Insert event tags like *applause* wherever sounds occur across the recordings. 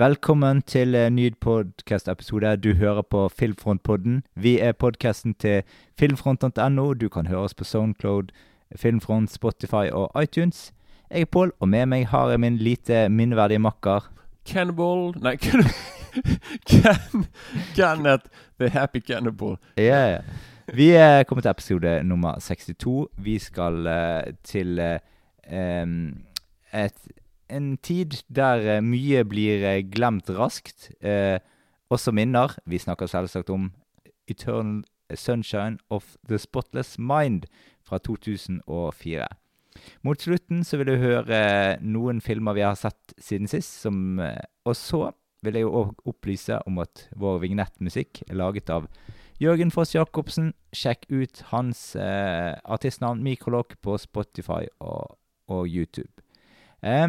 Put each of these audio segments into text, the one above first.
Velkommen til en ny podkast-episode. Du hører på Filmfrontpodden. Vi er podkasten til filmfront.no. Du kan høre oss på Soundcloud, Filmfront, Spotify og iTunes. Jeg er Pål, og med meg har jeg min lite minneverdige makker. Cannibal Nei, Can *laughs* Can Kenneth The Happy Cannibal. Yeah. Vi er kommet til episode nummer 62. Vi skal uh, til uh, um, et, en tid der eh, mye blir eh, glemt raskt. Eh, også minner. Vi snakker selvsagt om Eternal Sunshine of the Spotless Mind fra 2004. Mot slutten så vil du høre noen filmer vi har sett siden sist, som, og så vil jeg jo opplyse om at vår vignettmusikk er laget av Jørgen Foss Jacobsen. Sjekk ut hans eh, artistnavn Mikrolog på Spotify og, og YouTube. Eh,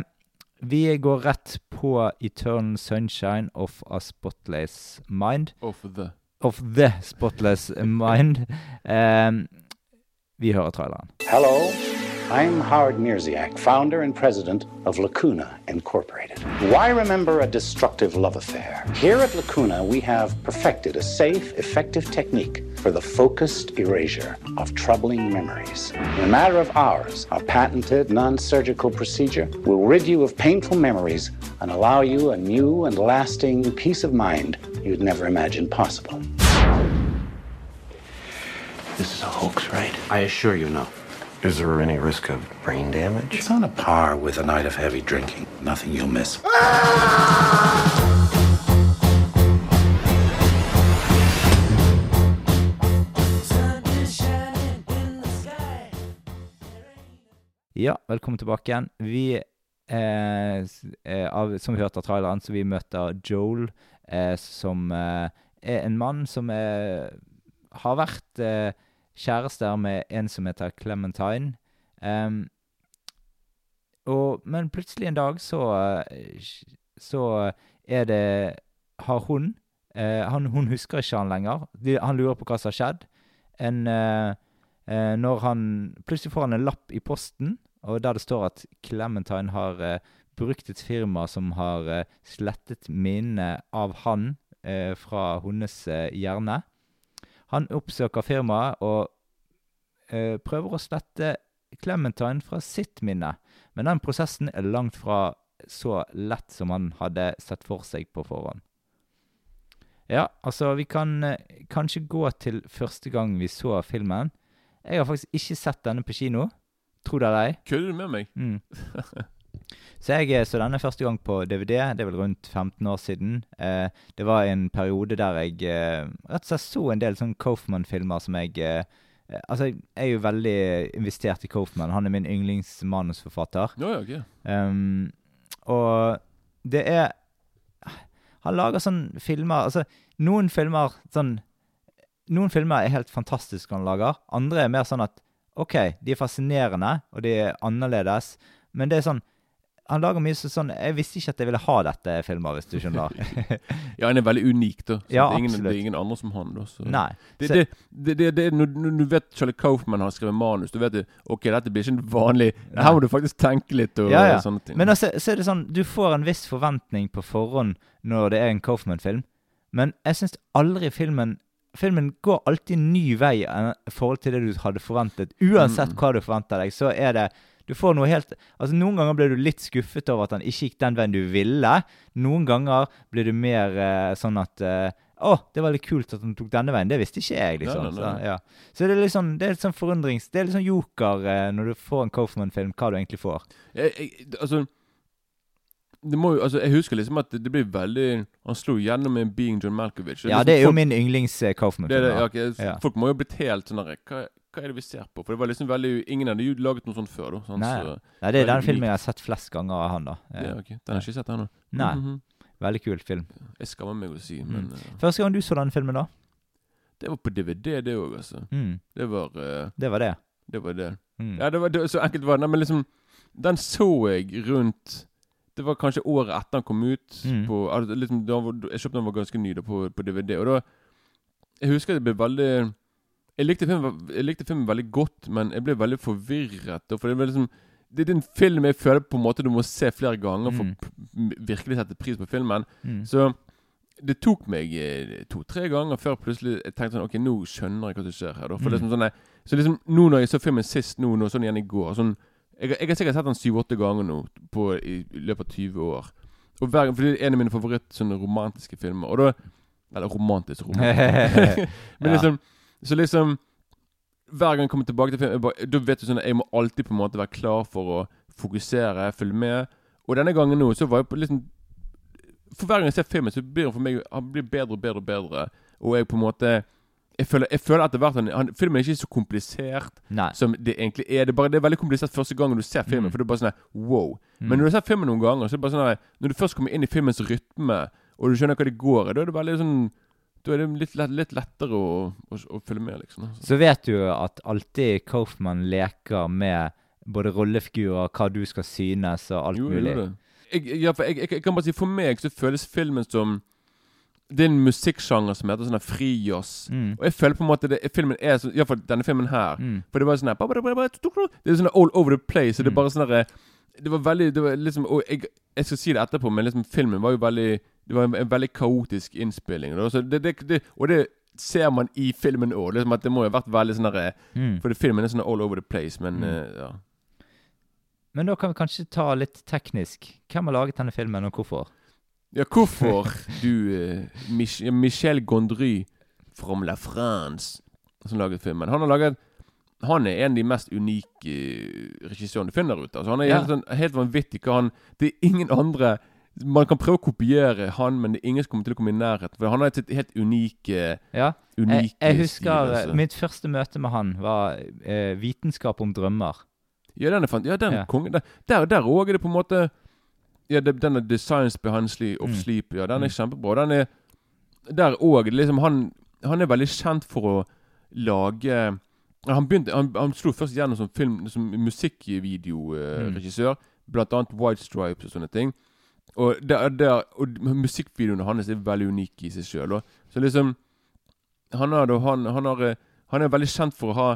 vi går rett på Eternal Sunshine of a Spotless Mind. Of the Of the Spotless Mind. Um, *laughs* vi hører traileren. Hello, I'm Howard Mirziak, founder and president of Lacuna Incorporated. Why remember a destructive love affair? Here at Lacuna, we have perfected a safe, effective technique for the focused erasure of troubling memories. In a matter of hours, our patented non surgical procedure will rid you of painful memories and allow you a new and lasting peace of mind you'd never imagined possible. This is a hoax, right? I assure you no. Is there any risk of brain damage? It's on a par with a night of heavy drinking. Nothing you'll miss. Ja, velkommen tilbake igjen. Vi, eh, eh, av, som vi hørte av traileren, så vi møter Joel, eh, som eh, er en mann som er, har vært eh, kjærester med en som heter Clementine. Um, og, men plutselig en dag så, eh, så er det Har hun uh, han, Hun husker ikke han lenger. De, han lurer på hva som har skjedd. En uh, uh, når han Plutselig får han en lapp i posten, og der det står at Clementine har brukt et firma som har slettet minnet av han fra hennes hjerne. Han oppsøker firmaet og eh, prøver å slette Clementine fra sitt minne, men den prosessen er langt fra så lett som han hadde sett for seg på forhånd. Ja, altså, vi kan eh, kanskje gå til første gang vi så filmen. Jeg har faktisk ikke sett denne på kino. Tro det eller ei. Kødder du med meg? Mm. *laughs* Så jeg eh, så denne første gang på DVD. Det er vel rundt 15 år siden. Eh, det var en periode der jeg eh, rett og slett så en del sånn Coffman-filmer som jeg eh, eh, Altså, jeg er jo veldig investert i Coffman. Han er min yndlingsmanusforfatter. Ja, ja, okay. Um, og det er Han lager sånn filmer Altså, noen filmer sånn Noen filmer er helt fantastiske han lager. Andre er mer sånn at OK, de er fascinerende, og de er annerledes, men det er sånn Han lager mye sånn Jeg visste ikke at jeg ville ha dette filmer, hvis du skjønner. *laughs* Ja, han er veldig unik, da. Så Ja, det, er ingen, det er ingen andre som han, da. Så. Nei. Det, Så- det, det, det, når, du vet Charlie Kaufman har skrevet manus, du vet du, ok, dette blir ikke en vanlig Nei. Her må du faktisk tenke litt og Ja, ja. sånne ting. Men altså, så er det sånn, du får en viss forventning på forhånd når det er en Kaufman-film, men jeg syns aldri filmen Filmen går alltid ny vei i forhold til det du hadde forventet. Uansett Mm. hva du forventer deg, så er det Du får noe helt Altså, noen ganger blir du litt skuffet over at han ikke gikk den veien du ville. Noen ganger blir du mer eh, sånn at eh, å, det var litt kult at han tok denne veien. Det visste ikke jeg, liksom. Nei, nei, nei. Så, ja. så det er litt sånn, det er litt sånn forundrings... Det er litt sånn joker eh, når du får en Kaufman-film, hva du egentlig får. jeg, jeg, altså det må jo, altså Jeg husker liksom at det, det blir veldig Han slo gjennom med Being John Malkovich. Ja, liksom det er jo folk- min yndlings eh, ja, okay, Ja. Folk må jo ha blitt helt sånn hva, hva er det vi ser på? For det var liksom veldig Ingen hadde jo laget noe sånt før. da Nei. så, Nei, det er den filmen jeg har sett flest ganger av han, da. Ja, ok, Den har jeg ikke sett ennå. Nei. Mhm. Veldig kul film. Jeg skammer meg å si, men Mm. uh, Første gang du så den filmen, da? det var på DVD, det òg, altså. Mm, Det var uh, det var det. Det var det. Mm. Ja, det var det, så enkelt var det. Nei, Men liksom Den så jeg rundt Det var kanskje året etter den kom ut. Mm. På, altså, liksom, da jeg kjøpte den var ganske ny da, på, på DVD. Og da Jeg husker jeg ble veldig Jeg likte filmen, jeg likte filmen veldig godt, men jeg ble veldig forvirret. For det var liksom Det er en film jeg føler på en måte du må se flere ganger for Mm. virkelig sette pris på filmen. Mm. Så det tok meg eh, to-tre ganger før plutselig jeg tenkte sånn Ok, nå skjønner jeg hva som skjer her. For Mm. liksom sånn, eh, så liksom nå når jeg så filmen sist, nå, nå sånn igjen i går sånn, jeg, jeg har sikkert sett den syv-åtte ganger nå på, i, i løpet av 20 år. Og hver gang, For det er en av mine favoritt sånne romantiske filmer. Og da Eller romantisk romantisk. *laughs* *laughs* Men Ja. liksom Så liksom Hver gang jeg kommer tilbake til film bare, Da vet du sånn at jeg må alltid på en måte være klar for å fokusere, følge med. Og denne gangen nå så var jeg på liksom For hver gang jeg ser filmen, så blir han for meg Han blir bedre og bedre og bedre. Og jeg på en måte Jeg føler, jeg føler etter hvert han, han, filmen er ikke så komplisert Nei. som det egentlig er. Det er, bare, det er veldig komplisert første gangen du ser filmen. Mm. For det er bare sånn wow. Mm. Men når du har sett filmen noen ganger, så er det bare sånn Når du først kommer inn i filmens rytme, og du skjønner hva det går i, da er det veldig sånn Da er det litt, lett, litt lettere å, å, å følge med, liksom. Så vet du at alltid Coffman leker med både rollefigurer, hva du skal synes, og alt Jo, mulig. Jo. Jeg, ja, for jeg, jeg, jeg kan bare si For meg så føles filmen som Det er en musikksjanger som heter sånn frijazz. Mm. Og jeg føler på en måte det, filmen er sånn Iallfall denne filmen her. Mm. For det var sånn her Det er sånn all over the place. Og det er Mm. bare sånn her Det var veldig det var liksom Og jeg, jeg skal si det etterpå, men liksom filmen var jo veldig Det var en, en veldig kaotisk innspilling. Det, det, det, og det ser man i filmen òg. Liksom at det må jo ha vært veldig sånn herre Mm. For filmen er sånn all over the place, men Mm. uh, ja. Men da kan vi kanskje ta litt teknisk. Hvem har laget denne filmen, og hvorfor? Ja, hvorfor *laughs* du uh, Mich Michel Gondry from La France som laget filmen Han har laget Han er en av de mest unike eh, regissørene du finner ute. Altså, han er Ja. helt, sånn, helt vanvittig hva han Det er ingen andre Man kan prøve å kopiere han, men det er ingen som kommer til å komme i nærheten. For han har et helt unik Ja, Unik jeg, jeg husker stil, altså. mitt første møte med han var eh, 'Vitenskap om drømmer'. Ja, den er fant Ja, den Ja. kongen Der òg er det på en måte Ja, det, den er 'The Science Behind Sleep, of Mm. Sleep'. Ja, den Mm. er kjempebra. Den er Der òg liksom han, han er veldig kjent for å lage Han begynte Han, han slo først gjennom som film Som musikkvideoregissør. Blant annet White Stripes og sånne ting. Og, der, der, og musikkvideoene hans er veldig unike i seg sjøl. Så liksom Han har han, han, har, han er veldig kjent for å ha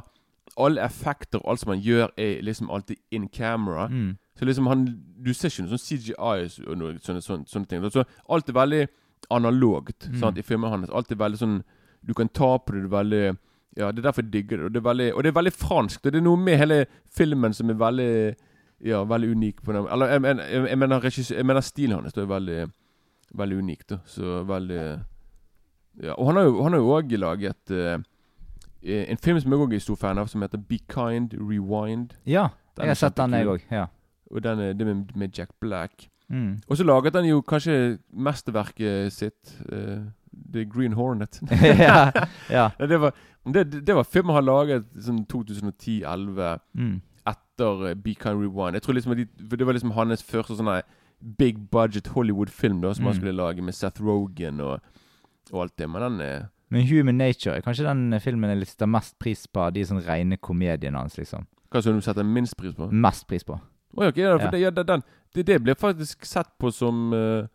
alle effekter og alt som han gjør, er liksom alltid in camera. Mm. Så liksom han Du ser ikke noe sånn CGI og noe, sånne, sånne, sånne ting. Så alt er veldig analogt Mm. sant, i filmen hans. Alt er veldig sånn Du kan ta på det, det er veldig Ja, det er derfor jeg digger det. Og det er veldig, og det er veldig fransk. Det er noe med hele filmen som er veldig Ja, veldig unik på den Eller jeg, mener, jeg, mener, regissør- jeg mener stilen hans er veldig Veldig unik, da. Så veldig Ja. Og han har jo han òg laget uh, en film som jeg òg er stor fan av, som heter Be Kind Rewind. Ja, Den jeg har sett den, jeg òg. Ja. Og den er, det med, med Jack Black. Mm. Og så laget han jo kanskje mesterverket sitt, Uh, The Green Hornet. *laughs* *laughs* ja, ja. Det, var, det, det- var filmen han laget sånn 2010-11 Mm. Etter eh, Be Kind Rewind. Jeg tror liksom de, Det var liksom hans første sånne big budget Hollywood-film da som han Mm. skulle lage, med Seth Rogan og, og alt det. Men den er Men 'Human Nature' kanskje den filmen jeg setter mest pris på de sånn rene komediene hans, liksom. Hva som du setter minst pris på? Mest pris på. Oh, okay, ja, for Ja. Det, ja, det, den, det, det blir faktisk sett på som uh,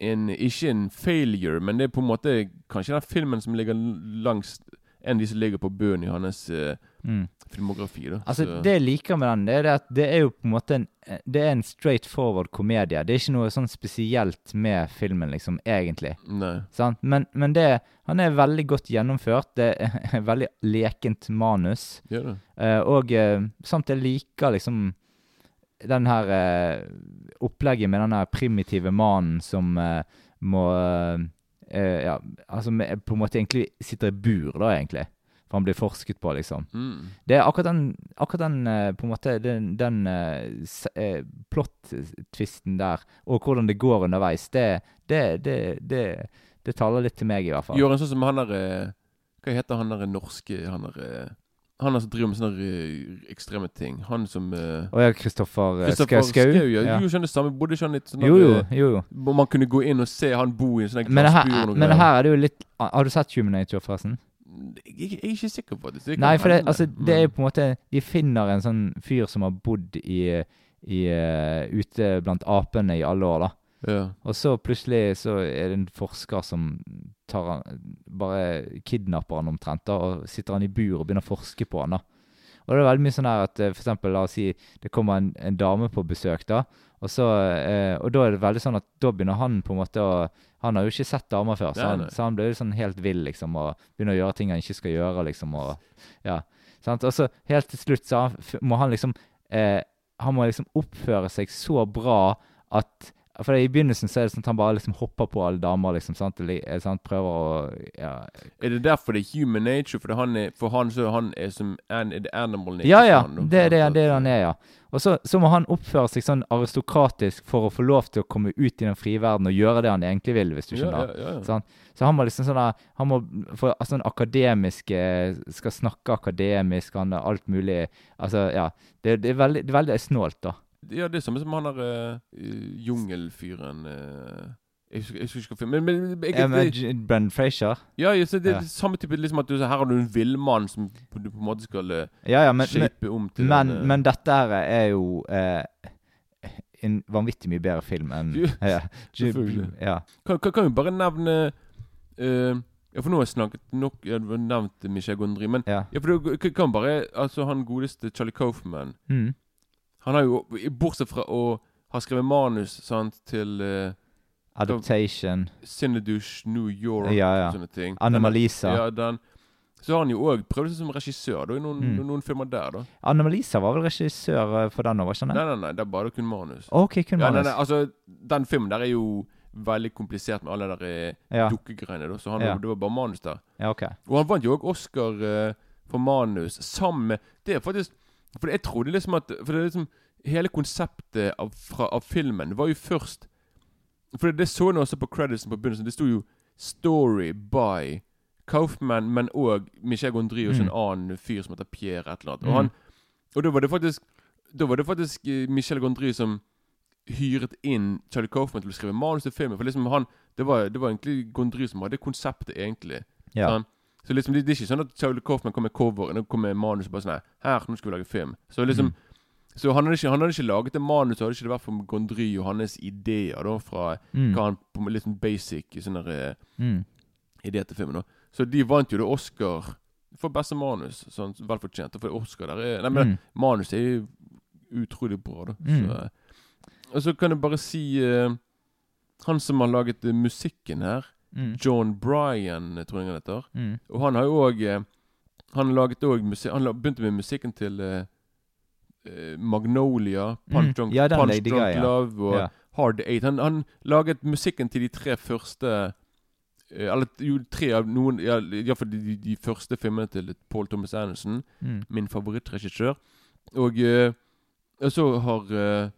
en Ikke en failure, men det er på en måte kanskje den filmen som ligger langs En av de som ligger på bunnen i hans eh, Mm. filmografi. da Altså, Så- Det jeg liker med den, det er at det er jo på en måte en Det er en straight forward komedie. Det er ikke noe sånn spesielt med filmen, liksom, egentlig. Nei. Sånn? Men, men det Han er veldig godt gjennomført. Det er *laughs* veldig lekent manus. Ja, det. Eh, og eh, samt jeg liker liksom den her eh, opplegget med den her primitive mannen som må eh, Ja, altså på en måte egentlig sitter i bur, da, egentlig. For han blir forsket på, liksom. Mm. Det er akkurat den, akkurat den eh, på en måte, den, den uh, s- eh, plot-twisten der, og hvordan det går underveis, det, det, det, det, det taler litt til meg, i hvert fall. Gjør en sånn som han der eh, Hva heter han derre norske Han der eh, Han som driver med sånne eh, ekstreme ting. Han som uh, Å ja, Kristoffer eh, Kristoffer Skau? Ja. Ja. Jo, skjønner det samme. Bodde ikke han litt sånn Jo, jo, jo, jo. eh, man kunne gå inn og se han bo i en sånn Men her, glassbur og noe men her er det jo litt Har du sett Human Nature, forresten? Jeg, er ikke sikker på det. Nei, for det, altså, det er jo på en måte De finner en sånn fyr som har bodd i, i eh, ute blant apene i alle år, da. ja. Og så plutselig så er det en forsker som tar han Bare kidnapper han omtrent, da, og sitter han i bur og begynner å forske på han, da. Og det er veldig mye sånn her at eh, for eksempel, la oss si det kommer en, en dame på besøk, da. Og, så, eh, og da er det veldig sånn at da begynner han på en måte å Han har jo ikke sett damer før, så han, så han blir jo sånn helt vill, liksom, og begynner å gjøre ting han ikke skal gjøre, liksom, og ja. Sant? Og så helt til slutt så han, må han liksom eh, Han må liksom oppføre seg så bra at For i begynnelsen så er det sånn at han bare liksom hopper på alle damer, liksom, sant? Eller, eh, sant? Prøver å ja, Er det derfor det er human nature? For, han er, for han så han er som an, er animal nature. Ja, ja. han. Det det, det er han er, ja. Og så, så må han oppføre seg sånn aristokratisk for å få lov til å komme ut i den frie verden og gjøre det han egentlig vil, hvis du skjønner. ja, ja, ja. sånn. Så han må liksom sånn Han må få altså, sånn akademisk eh, Skal snakke akademisk, han har alt mulig Altså, ja. Det, det, er, veldig, det er veldig snålt, da. Ja, det er samme som han der uh, jungelfyren uh, jeg, husker, jeg husker ikke hva Men, men jeg, Ja, med jeg, Frazier. ja, jeg, så det er Ja. samme type liksom at du, her har du en villmann som du på en måte skal uh, Ja, ja, men, men, shape om til men, en, uh, men dette her er jo uh, en vanvittig mye bedre film enn *laughs* ja, *laughs* ja. kan, kan, kan vi bare nevne uh, Ja, for nå har jeg snakket nok Jeg har nevnt Michel Gondry, men ja. ja, for du kan- kan bare Altså, han godeste Charlie Coffman Mm. Han har jo, bortsett fra å ha skrevet manus sant, til uh, Adaptation. Cinedush New York Ja, ja. og sånne ting. Anna-Malisa. Ja, den. Så har han jo òg prøvd seg som regissør da, i noen, Mm. noen filmer der. da Anna-Malisa var vel regissør eh, for den òg, Nei, nei, nei, det er bare kun manus. OK, kun manus. Ja, nei, nei, altså, Den filmen der er jo veldig komplisert med alle der eh, Ja. dukkegreiene. da Så han, det var bare manus der. Ja, OK. Og han vant jo òg Oscar uh, for manus sammen med Det er faktisk For jeg trodde liksom at For det er liksom Hele konseptet av, fra, av filmen var jo først For det, det så jeg også på creditsen på begynnelsen. Det sto jo 'Story by' Kaufman, men òg Michel Gondry og så en annen fyr som heter Pierre et eller annet. Og, Mm. han, og da var det faktisk Da var det faktisk eh, Michel Gondry som hyret inn Charlie Kaufman til å skrive manus til filmen. For liksom han Det var, det var egentlig Gondry som hadde konseptet, egentlig. Ja. Sant? Så liksom, det, det er ikke sånn at Charlie Kaufman kom med coveren og kom med manus og bare sånn her, nå skal vi lage film. Så liksom Mm. Så han hadde, ikke, han hadde ikke laget det manus, så hadde ikke det vært for Gondry og hans ideer da fra Mm. hva han på litt sånn basic sånne Mm. eh, ideer til filmen. da Så de vant jo da Oscar for beste manus. Sånn vel fortjent. For Oscar der er Nei, men Mm. manus er jo utrolig bra, da. Mm. Så, eh, og så kan jeg bare si uh, Han som har laget uh, musikken her, Mm. John Bryan, tror jeg han heter. Mm. Og han har jo òg Han har laget òg musikk Han begynte med musikken til eh, eh, Magnolia, Punch Mm. Drunk, Ja, Punch Drunk guy. Love og Ja. Hard Eight. Han, han laget musikken til de tre første eh, Eller jo, tre av noen ja, Iallfall de, de, første filmene til Paul Thomas Anderson. Mm. Min favorittregissør. Og, eh, og så har eh,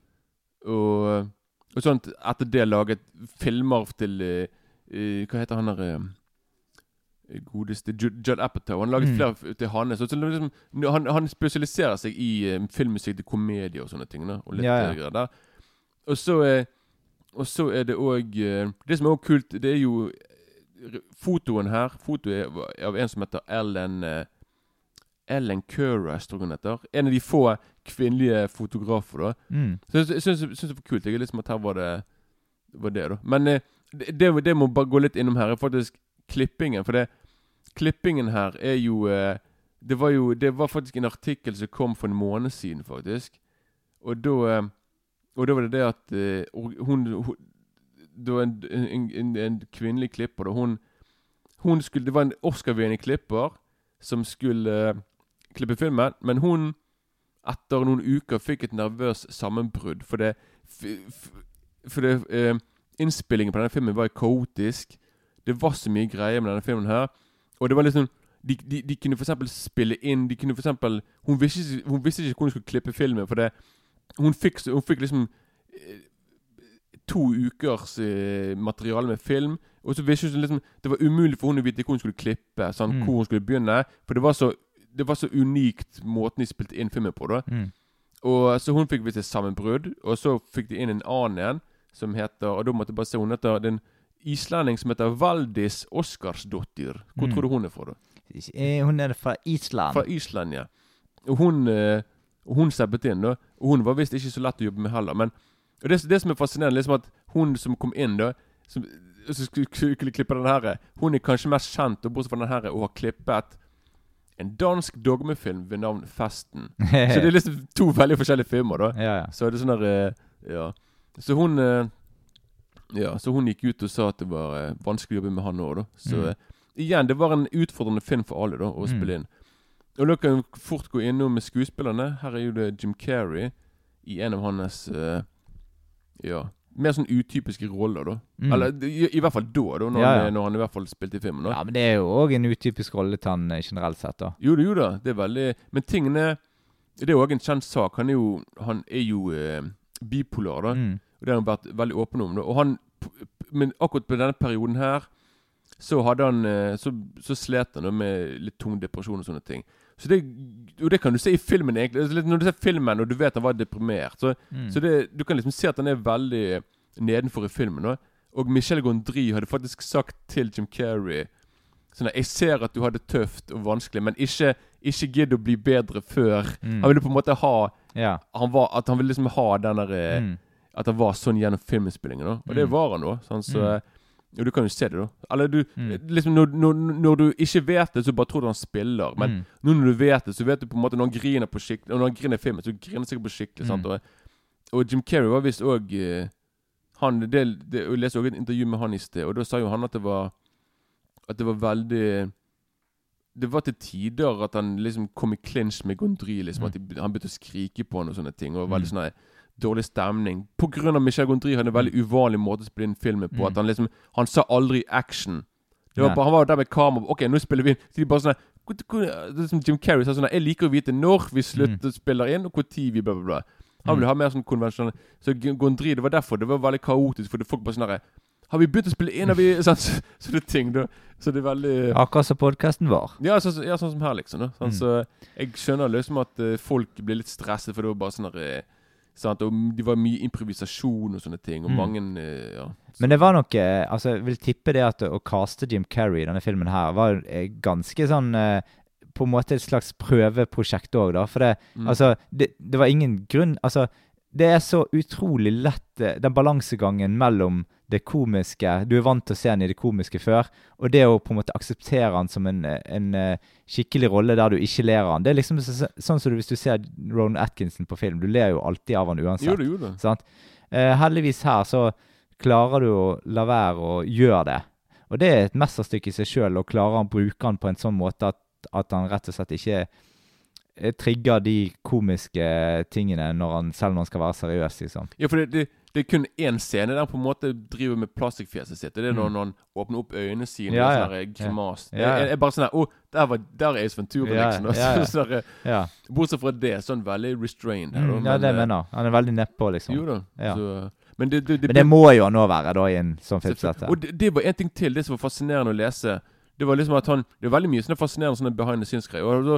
og, og sånt etter det laget filmer til eh, Hva heter han der uh, godeste Judd Apatow. Han har laget Mm. flere til. Så, så liksom, han, han spesialiserer seg i eh, filmmusikk til komedie og sånne ting. Da, og litt Ja, ja. greier der. Og så Og så er det òg Det som er også kult, det er jo fotoen her. Fotoet er av en som heter Ellen Ellen Curras, tror jeg hun heter. En av de få kvinnelige fotografer. da Mm. så jeg syns det var kult. Jeg er litt som at her var det var det, da. Men eh, det, det, må bare gå litt innom her, er faktisk klippingen. For det klippingen her er jo eh, Det var jo Det var faktisk en artikkel som kom for en måned siden, faktisk. Og da eh, Og da var det det at eh, hun, hun Det var en, en, en, en kvinnelig klipper, da. Hun, hun skulle Det var en Oscar-vinnende klipper som skulle klippe filmen, men hun etter noen uker fikk et nervøst sammenbrudd. For det, for det eh, Innspillingen på denne filmen var kaotisk. Det var så mye greier med denne filmen her. Og det var liksom De, de, de kunne eksempel spille inn De kunne for eksempel Hun visste, hun visste ikke hvordan hun skulle klippe filmen. For det Hun fikk, hun fikk liksom eh, to ukers eh, materiale med film. Og så visste hun liksom Det var umulig for hun å vite hvor hun skulle klippe. Sånn, Mm. Hvor hun skulle begynne. For det var så Det var så unikt måten de spilte inn filmen på. da Mm. og Så hun fikk visst et sammenbrudd, og så fikk de inn en annen en som heter Og da måtte jeg bare se Hun heter den islending som heter Valdis Oskarsdottir. Hvor Mm. tror du hun er fra, da? Eh, Hun er fra Island. Fra Island, ja. Og hun eh, hun steppet inn, da. Og hun var visst ikke så lett å jobbe med heller. Men og det, det som er fascinerende, liksom at hun som kom inn, da Som skulle, klippe den her Hun er kanskje mest kjent, og bortsett fra den her, og har klippet en dansk dogmefilm ved navn Festen. *laughs* Så det er liksom to veldig forskjellige filmer, da. ja, ja. Så er det sånn der eh, Ja. Så hun eh, Ja, så hun gikk ut og sa at det var eh, vanskelig å jobbe med han òg, da. Så Mm. eh, igjen, det var en utfordrende film for alle, da, å Mm. spille inn. Og da kan vi fort gå innom med skuespillerne. Her er jo det Jim Carrey i en av hans uh, Ja mer sånn utypiske roller, da. Mm. Eller i, i hvert fall da, da når, Ja, ja. Han, når han i hvert fall spilte i filmen. da ja, men det er jo òg en utypisk rolle til han generelt sett, da. Jo da, jo da. Det er veldig Men tingene Det er òg en kjent sak. Han er jo, han er jo eh, bipolar, da. Mm. Det har han vært veldig åpen om. Og han Men akkurat på denne perioden her så hadde han eh, Så, så slet han med litt tung depresjon og sånne ting. Så det, og det kan du se i filmen, egentlig. Altså, Når du ser filmen og du vet han var deprimert, så, Mm. så det, du kan liksom se at han er veldig nedenfor i filmen. Også. Og Michel Gondry hadde faktisk sagt til Jim Carrey Sånn at, Jeg ser at du har det tøft og vanskelig, men ikke, ikke gidd å bli bedre før. Mm. Han ville på en måte ha Ja. han var, At han ville liksom ha den der eh, Mm. At han var sånn gjennom filminnspillingen. da Og det Mm. var han da. Sånn, så, Mm. Og du kan jo se det, da. Eller du Mm. liksom når, når, når du ikke vet det, så bare tror du han spiller. Men nå når du vet det, så vet du på en måte når han griner på skikkelig Og når han griner i filmen, så griner han sikkert på skikkelig. sant? Og, og Jim Carrey var visst òg han, det, det, Jeg leste også et intervju med han i sted, og da sa jo han at det var At det var veldig Det var til tider at han liksom kom i clinch med Gondry. Liksom, Mm. At de, Han begynte å skrike på han og sånne ting. Og veldig sånn dårlig stemning. På grunn av Michel Gondry hadde en veldig uvanlig måte å spille inn filmen på. Mm. At han liksom Han sa aldri action. Det var bare, han var der med kamera. Ok, nå spiller vi inn. Så de bare sånn som Jim Carrey sa sånn Jeg liker å vite når vi slutter spiller inn, og tid vi bla, bla, bla. Han Mm. ville ha mer sånn konvensjonell Så Gondry, det var derfor det var veldig kaotisk. For det folk bare sånn Har vi begynt å spille inn? Har vi *laughs* sånn, Så, så det ting, da. Så det er veldig Akkurat som podkasten vår. ja, sånn, ja, sånn som her, liksom. Sånn, Mm. Så jeg skjønner liksom at eh, folk blir litt stresset, for det var bare sånn herre eh, sant? Og det var mye improvisasjon og sånne ting. Og Mm. mange eh, ja. Men det var nok eh, Altså, jeg vil tippe det at å caste Jim Carrey i denne filmen her var eh, ganske sånn På en måte et slags prøveprosjekt òg, da. For det, Mm. altså, det, det var ingen grunn Altså, det er så utrolig lett eh, Den balansegangen mellom det komiske Du er vant til å se han i det komiske før, og det å på en måte akseptere han som en, eh, en eh, skikkelig rolle der du ikke ler av han. Det er liksom så, sånn som du, hvis du ser Ronan Atkinson på film. Du ler jo alltid av han uansett. Jo da, jo det. Sant? Eh, heldigvis her så klarer du å la være å gjøre det. Og det er et mesterstykke i seg sjøl, å klare å bruke han på en sånn måte at, at han rett og slett ikke eh, trigger de komiske tingene når han, selv når han skal være seriøs, liksom. Ja, for det, det, det er kun én scene der han på en måte driver med plastikkfjeset sitt. Det er når, Mm. når han åpner opp øynene sine Ja, og ja. sånn grimas. Ja, ja. Jeg, jeg er bare sånn her Å, der, var, der er Ace Ventura, Ja, liksom. ja, ja. *laughs* Så der, Ja, bortsett fra det, sånn veldig restrained her. mm, ja det eh, jeg mener Han er veldig nedpå, liksom. Jo da. Ja. Så, men det, det, det, Men det må jo han nå være, da, i en sånn film. Og det, det var en ting til, det som var fascinerende å lese. Det var liksom at han Det er veldig mye sånne fascinerende sånne behind the scenes-greier. Og da,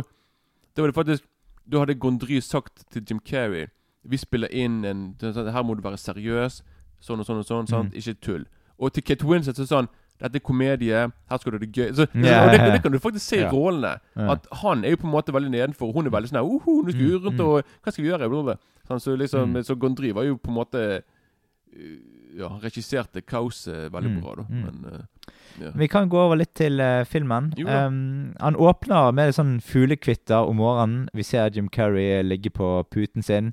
da var det faktisk Da hadde Gondry sagt til Jim Carrey Vi spiller inn en sånn, Her må du være seriøs. Sånn og sånn og sånn. Mm. Ikke tull. Og til Kate Winslet så sa han dette er komedie, her skal du ha det gøy. Så, yeah. og det, det kan du faktisk se i yeah. rollene. At han er jo på en måte veldig nedenfor. Hun er veldig sånn Oho, nå skal vi rundt og Hva skal vi gjøre? Sånn, så liksom Mm. Så Gondry var jo på en måte eh, Ja, regisserte kaoset veldig Mm, bra, da. mm. Men eh, ja. Vi kan gå over litt til uh, filmen. Um, han åpner med sånn fuglekvitter om morgenen. Vi ser Jim Carrey ligge på puten sin.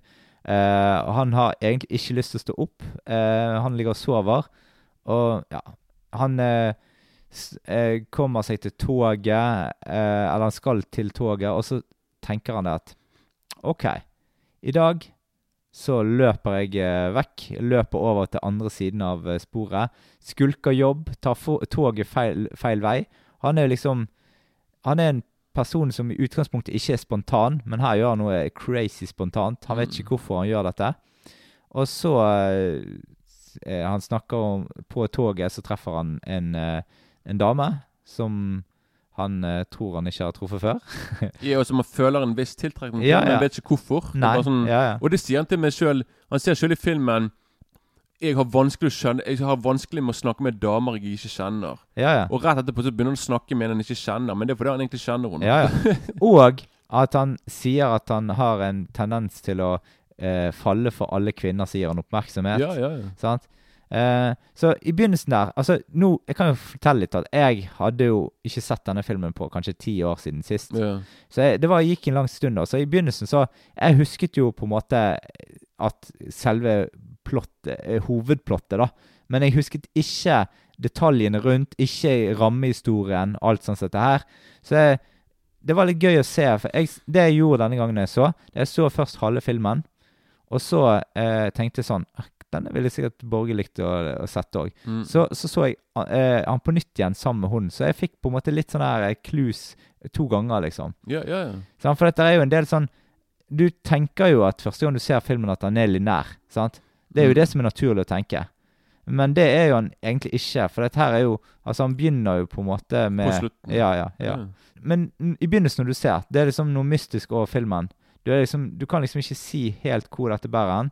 Uh, han har egentlig ikke lyst til å stå opp. Uh, han ligger og sover. Og ja Han eh, eh, kommer seg til toget, eh, eller han skal til toget, og så tenker han det at OK, i dag så løper jeg eh, vekk. Løper over til andre siden av eh, sporet. Skulker jobb. Tar toget feil, feil vei. Han er liksom Han er en person som i utgangspunktet ikke er spontan, men her gjør han noe crazy spontant. Han vet ikke hvorfor han gjør dette. Og så eh, Han snakker om På toget så treffer han en, en dame som han eh, tror han ikke har truffet før. *laughs* Ja, og som man føler en viss tiltrekning til, Ja, men ja. vet ikke hvorfor. Nei. det sånn, ja, ja. Og det sier han til meg sjøl. Han ser sjøl i filmen jeg har vanskelig å skjønne Jeg har vanskelig med å snakke med damer jeg ikke kjenner. ja, ja. Og rett etterpå så begynner han å snakke med en han ikke kjenner, men det er fordi han egentlig kjenner henne. Ja, ja. *laughs* Og at han sier at han har en tendens til å eh, falle for alle kvinner som gir han oppmerksomhet. ja, ja, ja. Sant? Eh, så i begynnelsen der Altså, nå Jeg kan jo fortelle litt at jeg hadde jo ikke sett denne filmen på kanskje ti år siden sist. Ja. Så jeg, det var, gikk en lang stund da. Så i begynnelsen så Jeg husket jo på en måte at selve plottet, eh, hovedplottet, da. Men jeg husket ikke detaljene rundt, ikke rammehistorien, alt sånt som dette her. Så jeg, det var litt gøy å se. For jeg, det jeg gjorde denne gangen jeg så, det jeg så først halve filmen, og så eh, tenkte jeg sånn «Ah, Denne ville sikkert Borge likt å, å sette òg. Mm. Så, så så jeg eh, han på nytt igjen sammen med hunden, så jeg fikk på en måte litt sånn her clues to ganger, liksom. ja, ja, ja. For dette er jo en del sånn Du tenker jo at første gang du ser filmen, at han er linær. Sant? Det er jo Mm. det som er naturlig å tenke. Men det er jo han egentlig ikke. For dette her er jo Altså, han begynner jo på en måte med På slutten. Ja, ja, ja. Men i begynnelsen, når du ser, det er liksom noe mystisk over filmen. Du, liksom, du kan liksom ikke si helt hvor dette bærer hen.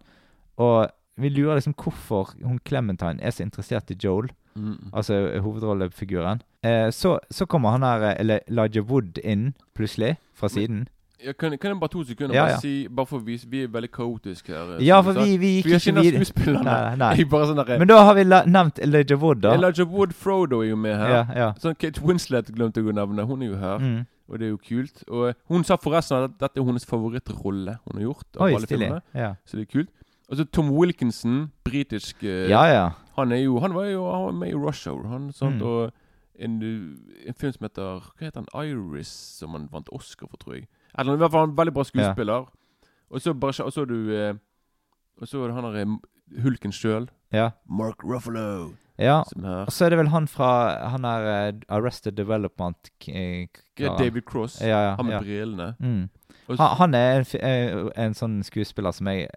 Og vi lurer liksom hvorfor hun Clementine er så interessert i Joel, Mm. altså hovedrollefiguren. Eh, så, så kommer han her eller Elijah Wood inn plutselig, fra siden. Jeg kan, kan jeg bare to sekunder Ja, bare si Bare for å vise Vi er veldig kaotiske her. eh, Ja, for vi, vi gikk ikke videre. Vi skuespillerne. Nei, nei. *laughs* Bare sånn der, Men da har vi la nevnt Elijah Wood, da. Elijah Wood Frodo er jo med her. Ja, ja. Sånn Kate Winslet glemte jeg å nevne. Hun er jo her, Mm. og det er jo kult. Og eh, Hun sa forresten at dette er hennes favorittrolle hun har gjort. Av Oi, alle filmene Ja. Så det er kult. Og så Tom Wilkinson, britisk eh, ja, ja. Han er jo Han var jo han var med i Rush Hour, han. Sant? Mm. Og en, uh, en film som heter Hva heter han? Iris, som han vant Oscar for, tror jeg. Eller, I hvert fall en veldig bra skuespiller. Og så bare Og så du eh, Og så han der eh, hulken sjøl. ja. Mark Ruffalo. ja. Og så er det vel han fra Han er uh, Arrested Development ja. David Cross. Ja, ja, Han med brillene. Mm. Han, han er en, eh, en sånn skuespiller som jeg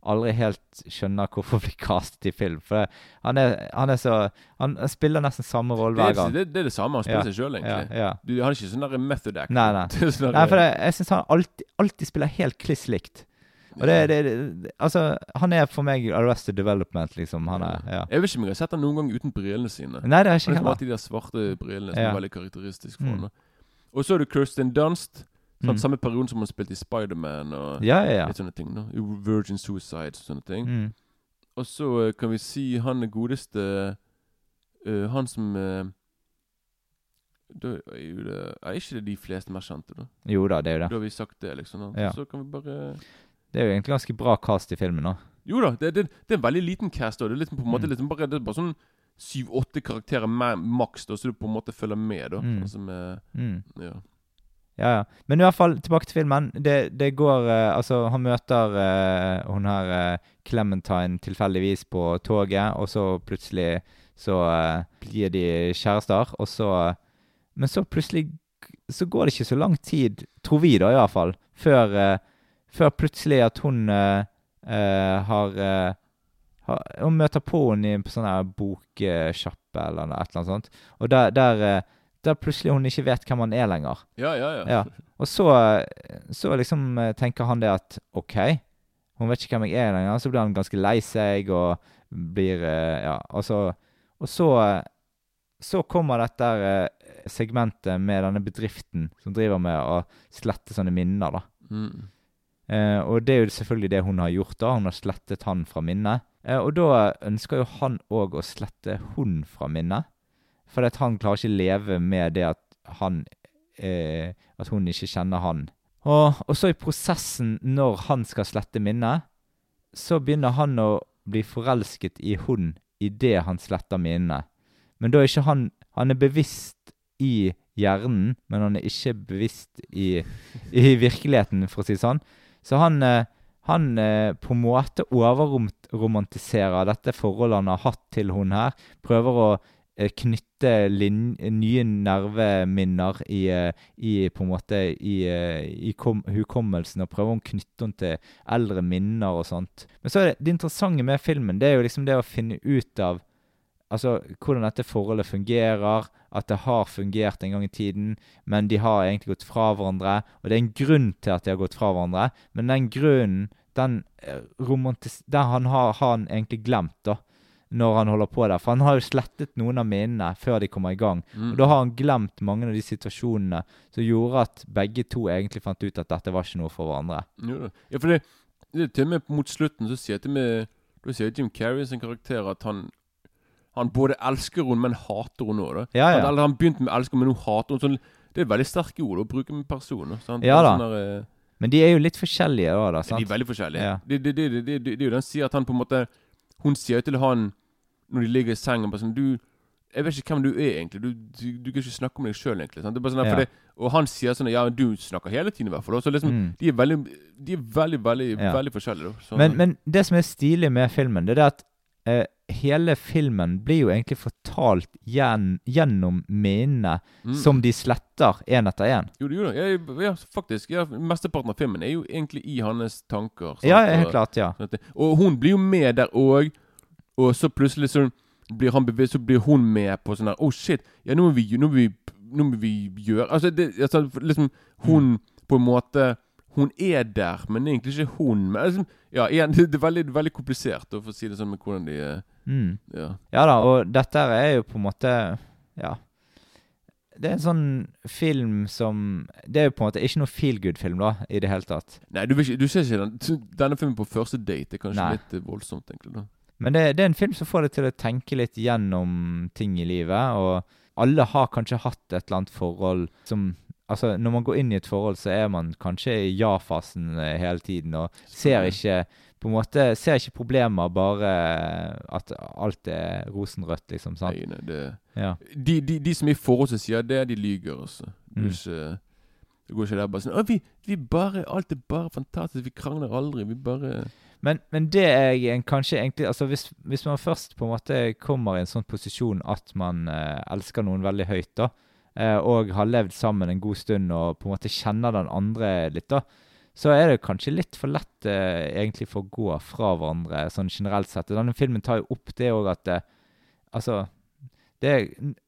aldri helt skjønner hvorfor blir castet i film. For det, han, er, han er så Han spiller nesten samme rolle hver er, gang. det, det er det samme. Han spiller seg sjøl, egentlig. ja. Du, han er ikke sånn method actor. Nei, nei. *laughs* Sånn Nei, for det, jeg syns han alltid, alltid spiller helt kliss likt. Og det, det, det Altså, han er for meg Arrested Development, liksom. Han er Ja. Jeg vet ikke om jeg har sett han noen gang uten brillene sine. Nei, det er Han ikke har heller. alltid de der svarte brillene som Ja. er veldig karakteristisk for Mm. han. Og så er det Kirsten Dunst. Mm. Samme periode som han spilte i Spiderman og Ja, ja, ja. litt sånne ting. da Virgin Suicide og sånne ting. Mm. Og så eh, kan vi si han er godeste uh, Han som uh, Da er jo det Er ikke det de fleste mer kjente, da? Jo da, det er jo det. Da har vi sagt det, liksom. Da. Ja. Så kan vi bare Det er jo egentlig ganske bra cast i filmen da. Jo da, det, det, det er en veldig liten cast. da Det er liksom på en måte Mm. liksom bare, det er bare sånn syv-åtte karakterer ma- maks, da så du på en måte følger med. da Mm. Altså med Mm. Ja. Ja, ja. Men i hvert fall, tilbake til filmen. Det, det går uh, Altså, han møter uh, hun her uh, Clementine tilfeldigvis på toget, og så plutselig så blir de kjærester, og så Men så plutselig så går det ikke så lang tid, tror vi da i hvert fall, før, før plutselig at hun uh, uh, har, eh, har Hun møter på henne på sånn her boksjappe eller noe, et eller annet sånt, og der, der der plutselig hun ikke vet hvem han er lenger. Ja, ja, ja. Ja. Og så, så liksom tenker han det at OK, hun vet ikke hvem jeg er lenger. Så blir han ganske lei seg og blir Ja, altså Og så, så kommer dette segmentet med denne bedriften som driver med å slette sånne minner, da. Mm. Eh, og det er jo selvfølgelig det hun har gjort. da, Hun har slettet han fra minnet. Eh, og da ønsker jo han òg å slette hun fra minnet. For at han klarer ikke leve med det at han eh, At hun ikke kjenner han. Og, og så i prosessen, når han skal slette minnet, så begynner han å bli forelsket i hun idet han sletter minnet. Men da er ikke han Han er bevisst i hjernen, men han er ikke bevisst i, i virkeligheten, for å si det sånn. Så han, eh, han eh, på en måte overromantiserer dette forholdet han har hatt til hun her. Prøver å eh, knytte nye nerveminner i, i på en måte i, i kom hukommelsen, og prøver å knytte henne til eldre minner og sånt. Men så er det, det interessante med filmen, det er jo liksom det å finne ut av Altså hvordan dette forholdet fungerer, at det har fungert en gang i tiden, men de har egentlig gått fra hverandre. Og det er en grunn til at de har gått fra hverandre, men den grunnen, den, eh, den han har, han egentlig glemt, da. Når han holder på der. For han har jo slettet noen av minnene før de kommer i gang. Mm. Og da har han glemt mange av de situasjonene som gjorde at begge to egentlig fant ut at dette var ikke noe for hverandre. Jo. Ja, for det, det til og med mot slutten så sier jeg til meg Da sier Jim Carrey sin karakter at han Han både elsker henne, men hater henne òg. Ja, ja. Eller han begynte med å elske henne, men hun hater henne. Sånn, det er veldig sterke ord å bruke med personer. Sant? Ja da. Sånn der, eh, Men de er jo litt forskjellige da, da de er veldig forskjellige. Ja. Det, det, det, det, er jo den sier at han på en måte Hun sier jo til han når de ligger i sengen bare sånn Du jeg vet ikke hvem du er, egentlig. Du, du, du kan ikke snakke om deg sjøl, egentlig. Sant? Det er bare sånn, der, Ja. det, og han sier sånn Ja, du snakker hele tiden, i hvert fall. Så liksom, Mm. de er veldig De er veldig, veldig Ja. veldig forskjellige. Da. Men, men det som er stilig med filmen, det er at eh, hele filmen blir jo egentlig fortalt gjen, gjennom minnene Mm. som de sletter én etter én. Jo, det gjorde det. Ja, faktisk. Ja, Mesteparten av filmen er jo egentlig i hans tanker. sant? Ja, helt klart. ja. Og hun blir jo med der òg, og så plutselig så blir han bevisst, så blir hun med på sånn her Oh shit, ja, nå må vi, nå må vi, nå må vi gjøre Altså, det, altså liksom Hun på en måte Hun er der, men egentlig ikke hun. Men, liksom, ja, igjen, det, *laughs* det, er veldig, veldig komplisert, å få si det sånn, med hvordan de eh, Mm. Ja. Ja da, og dette er jo på en måte Ja. Det er en sånn film som Det er jo på en måte ikke noe feel good-film, da, i det hele tatt. Nei, du, du ser ikke den, denne filmen på første date. Det er kanskje Nei. litt eh, voldsomt, egentlig. da Men det, det er en film som får deg til å tenke litt gjennom ting i livet, og alle har kanskje hatt et eller annet forhold som Altså, når man går inn i et forhold, så er man kanskje i ja-fasen eh, hele tiden, og ser ikke på en måte, ser ikke problemer, bare at alt er rosenrødt, liksom. sant? Nei, nei, det Ja. de, de, de som er i forhold som sier det, de lyger, altså. Mm. ikke, det går ikke der bare sånn vi, vi bare Alt er bare fantastisk. Vi krangler aldri. Vi bare Men, men det er en, kanskje egentlig altså hvis, hvis man først på en måte kommer i en sånn posisjon at man eh, elsker noen veldig høyt, da, eh, og har levd sammen en god stund og på en måte kjenner den andre litt, da, så er det kanskje litt for lett eh, egentlig for å gå fra hverandre sånn generelt sett. Denne filmen tar jo opp det òg at eh, Altså det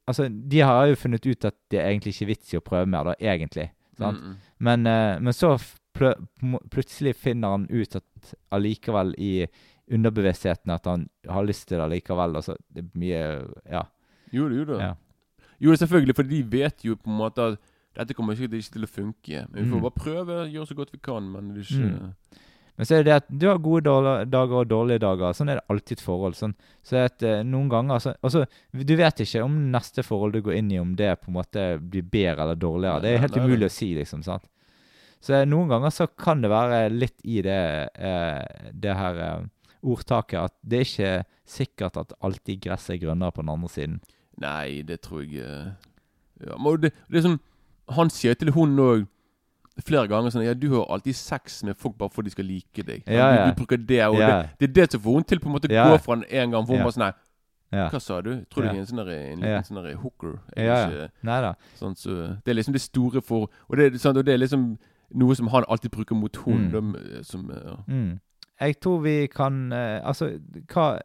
altså, de har jo funnet ut at det er egentlig ikke vits i å prøve mer, da, egentlig. Sant? Mm, mm. Men, eh, men så pl plutselig finner han ut at allikevel i underbevisstheten at han har lyst til det allikevel. Altså, det er mye Ja. Jo, det gjorde det. Ja. Jo, selvfølgelig, for de vet jo på en måte at dette kommer ikke, ikke til å funke. Men vi får Mm. bare prøve, gjøre så godt vi kan, men det er ikke Mm. Men så er det det at du har gode dager og dårlige dager. Sånn er det alltid et forhold. Sånn. Så at uh, noen ganger så, altså, Du vet ikke om neste forhold du går inn i, om det på en måte blir bedre eller dårligere. Det er helt umulig å si, liksom. sant? Så eh, noen ganger så kan det være litt i det, uh, det her uh, ordtaket at det er ikke sikkert at alltid gresset er grønnere på den andre siden. Nei, det tror jeg ja, det, det er sånn Han sier til hun òg flere ganger sånn Ja, du har alltid sex med folk bare for de skal like deg. Ja, ja. Du, du bruker det, og Ja. det, det er det som får hun til på en måte Ja. gå fra en gang. hvor hun Ja. bare sånn Nei, hva sa du? Tror du jeg er en sånn en liten sånn hooker? Er ikke Neida. Sånn, så det er liksom det store for Og det, sånn, og det er liksom noe som han alltid bruker mot henne. Mm. som, eh, ja. Mm. Jeg tror vi kan eh, Altså, hva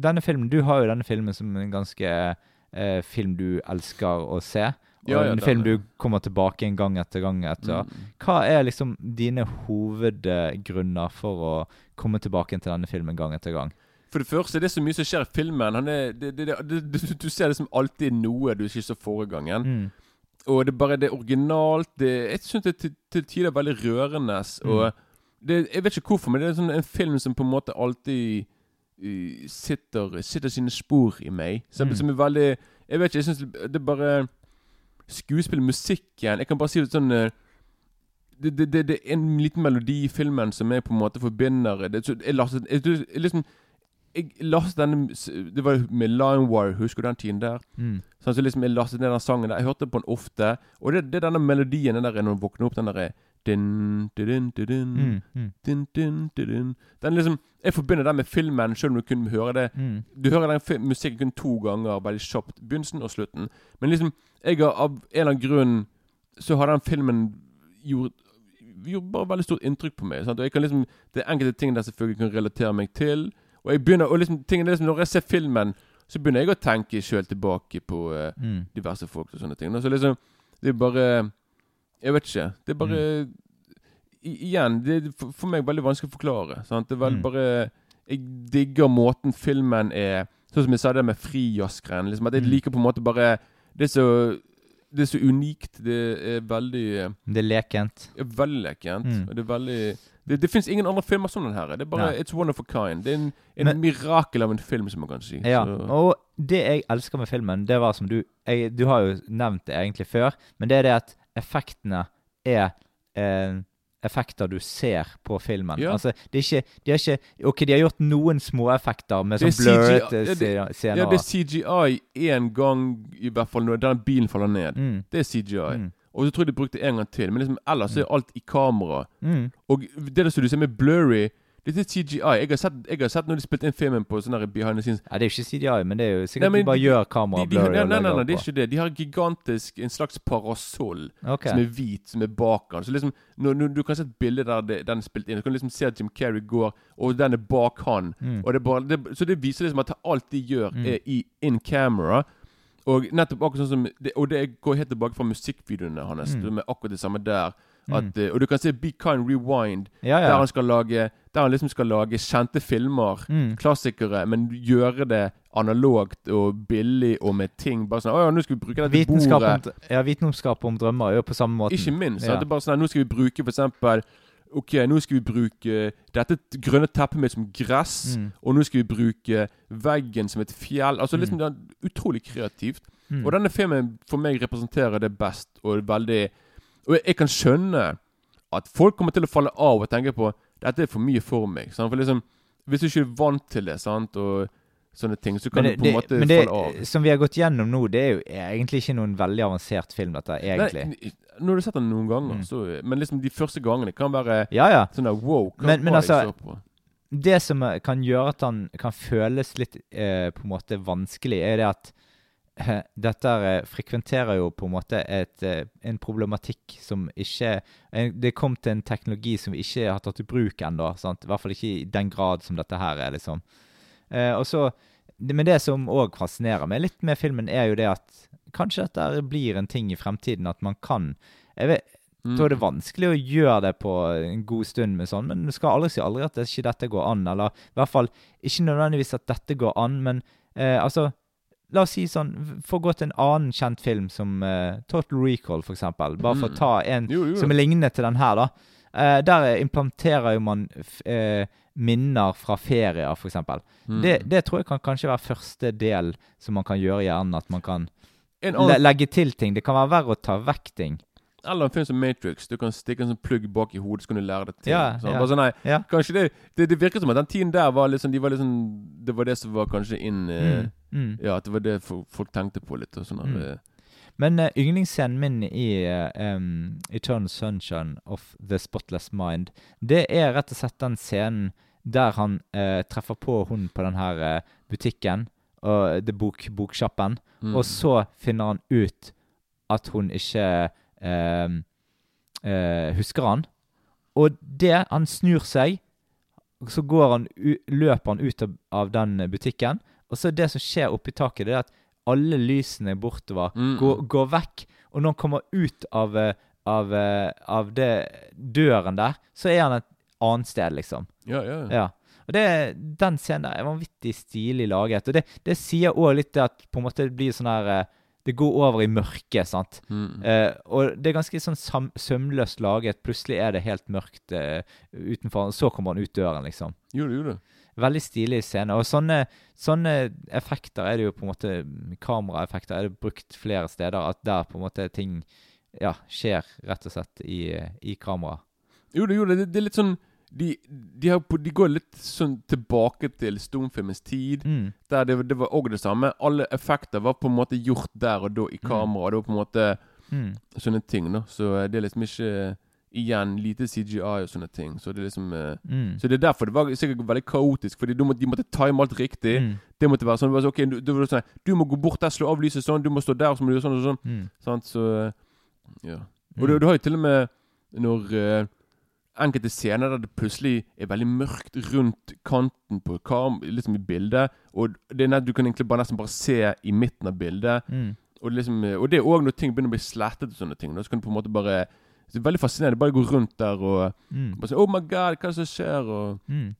Denne filmen Du har jo denne filmen som en ganske eh, film du elsker å se. Og Ja, ja, en film er- du kommer tilbake en gang etter gang etter. Mm. Hva er liksom dine hovedgrunner for å komme tilbake til denne filmen gang etter gang? For det første, det er så mye som skjer i filmen. Han er, det, det, det, det, du ser det som alltid noe du ikke så forrige gangen. Mm. Og det er bare det er originalt. Det, jeg syns det er til, til tider veldig rørende. Mm. Og det, jeg vet ikke hvorfor, men det er sånn en film som på en måte alltid uh, sitter, sitter sine spor i meg. Som, Mm. som er veldig Jeg vet ikke, jeg syns det er bare Skuespill, musikken Jeg kan bare si det sånn uh, det, det, det, det er en liten melodi i filmen som jeg på en måte forbinder det, så Jeg lastet jeg, jeg, liksom, jeg lastet denne Det var med Limewire, husker du den tiden der? Mm. Sånn så liksom Jeg lastet ned den sangen der. Jeg hørte på den ofte. Og det, det er denne melodien den der når du våkner opp, den derre din, din, din, Mm. Den liksom Jeg forbinder den med filmen, selv om du kun hører det Mm. Du hører den musikken kun to ganger, veldig kjapt. Begynnelsen og slutten. Men liksom Jeg har av en eller annen grunn Så har den filmen gjort Gjort bare veldig stort inntrykk på meg. Sant? Og jeg kan liksom Det er enkelte ting der selvfølgelig kan relatere meg til. Og jeg begynner Og liksom tingen er liksom Når jeg ser filmen, så begynner jeg å tenke sjøl tilbake på uh, Mm. diverse folk og sånne ting. Så liksom Det er bare Jeg vet ikke. Det er bare i, Igjen, det er for, for meg veldig vanskelig å forklare. Sant? Det er vel Mm. bare Jeg digger måten filmen er Sånn som jeg sa det med frijazzgreiene. Liksom, at jeg Mm. liker på en måte bare Det er så Det er så unikt. Det er veldig Det er lekent. er veldig lekent. Mm. Det er veldig Det, det fins ingen andre filmer som den her. Det er bare Nei. It's one of a kind. Det er en, en Men- mirakel av en film, som man kan si. Ja, Så- og det jeg elsker med filmen, det var som du jeg, Du har jo nevnt det egentlig før, men det er det at effektene er eh, effekter du ser på filmen. Ja. Altså, det er ikke, de har ikke Ok, de har gjort noen småeffekter med sånn blurrete det- scener. Ja, det er CGI én gang, i hvert fall når den bilen faller ned. mm, Det er CGI. mm, Og så tror jeg de brukte en gang til. Men liksom ellers er alt i kamera. mm. Og det der som du ser med blurry Er CGI. Jeg har sett, jeg har sett når de spilte inn filmen på sånn behind the scenes. Ja, det er jo ikke CGI, men det er jo sikkert Nei, de bare gjør kameraet blurry. nei, nei, nei, nei, det er ikke det. De har gigantisk en slags parasoll okay. som er hvit, som er bak han. Så liksom, når, når du kan se et bilde der det, den er spilt inn, du kan liksom se at Jim Carrey går, og den er bak han. Mm. Og det bare, det, så det viser liksom at alt de gjør, Mm. er i in camera. Og nettopp akkurat sånn som det, Og det går helt tilbake fra musikkvideoene hans. Mm. Er akkurat det samme der. At, mm. og du kan se Be Kind Rewind, Ja, der han skal lage Der han liksom skal lage kjente filmer. Mm. Klassikere, men gjøre det analogt og billig og med ting. Bare sånn Å ja, nå skal vi bruke dette Vitenskap bordet. om, ja, vitenskap om drømmer er jo på samme måte. Ikke minst. Ja. Det er bare sånn, Nå skal vi bruke for eksempel Ok, nå skal vi bruke dette grønne teppet mitt som gress. Mm. Og nå skal vi bruke veggen som et fjell. Altså liksom Mm. Det er utrolig kreativt. Mm. Og denne filmen for meg representerer det best. Og veldig Og jeg, jeg kan skjønne at folk kommer til å falle av og tenke på dette er for mye for meg. Sant? For liksom Hvis du ikke er vant til det, sant, og sånne ting, så kan det, du på en måte men det, falle av. som vi har gått gjennom nå, det er jo egentlig ikke noen veldig avansert film, dette, egentlig. Nei, nå har du sett den noen ganger, Mm. så, men liksom de første gangene kan være Ja, ja. sånn der wow. Hva Men- men altså, jeg så på? Det som kan gjøre at han kan føles litt eh, på en måte vanskelig, er det at *laughs* dette eh, frekventerer jo på en måte et, eh, en problematikk som ikke Det kom til en teknologi som vi ikke har tatt i bruk ennå. I hvert fall ikke i den grad som dette her er, liksom. Eh, og så, Men det som òg fascinerer meg litt med filmen, er jo det at kanskje dette blir en ting i fremtiden at man kan jeg vet, Mm. det er vanskelig å gjøre det på en god stund med sånn, men du skal aldri si aldri at det ikke dette går an. Eller i hvert fall ikke nødvendigvis at dette går an, men eh, altså La oss si sånn For å gå til en annen kjent film som uh, Total Recall, eksempel. Bare for å Mm. ta en Jo, jo. som er lignende til den her, da. Uh, der implanterer jo man eh, minner fra ferier, eksempel. Mm. Det, det tror jeg kan kanskje være første del som man kan gjøre i hjernen. At man kan le legge til ting. Det kan være verre å ta vekk ting. Eller en film som Matrix. Du kan stikke en sånn plugg bak i hodet, så kan du lære det til. Ja, Sånn, ja. sånn, nei, Ja. kanskje det, det Det virker som at den tiden der var sånn, de var sånn Det var det som var kanskje inn eh, Mm, mm. Ja, at det var det folk tenkte på litt. Og sånn Mm. eh, Men uh, yndlingsscenen min i uh, um, Eternal Sunshine of the Spotless Mind, det er rett og slett den scenen der han uh, treffer på hun på den her uh, butikken, og det bok, boksjappen, mm. og så finner han ut at hun ikke eh, husker han. Og det Han snur seg, så går han, løper han ut av, av den butikken, og så det som skjer oppi taket, det er at alle lysene bortover Mm. går, går vekk. Og når han kommer ut av, eh, av, eh, av det døren der, så er han et annet sted, liksom. Ja, ja. Ja. Og det, den scenen der er vanvittig stilig laget. Og det, det sier òg litt det at på en måte det blir sånn her eh, Det går over i mørket, sant. Mm. Eh, og det er ganske sånn sømløst laget. Plutselig er det helt mørkt eh, utenfor, og så kommer han ut døren, liksom. Jo, Gjorde jo, det? Veldig stilig scene. Og sånne, sånne effekter er det jo på en måte Kameraeffekter er det brukt flere steder. At der på en måte ting ja, skjer rett og slett i, i kamera. Jo, det gjorde det. Det, det er litt sånn de, de, har, på- de går litt sånn tilbake til stumfilmens tid. Mm. Der det, det var òg det samme. Alle effekter var på en måte gjort der og da i kamera. Det var på en måte Mm. sånne ting, da. Så eh, det er liksom ikke Igjen lite CGI og sånne ting. Så det er liksom eh, Mm. Så det er derfor det var sikkert veldig kaotisk. Fordi de måtte, de måtte time alt riktig. Mm. Det måtte være sånn, det var så, okay, du, var sånn Du må gå bort der, slå av lyset sånn. Du må stå der, så må du gjøre sånn og sånn. Mm. Sant? Så eh, Ja. Og Mm. du, du har jo til og med når eh, enkelte scener der det plutselig er veldig mørkt rundt kanten på kam, liksom i bildet, og det er nett, du kan egentlig bare nesten bare se i midten av bildet. Mm. Og, liksom, eh, og det er òg når ting begynner å bli slettet og sånne ting. Da så kan du på en måte bare Det er veldig fascinerende. Bare gå rundt der og Mm. bare si 'Oh my God, hva er det som skjer?' og Mm.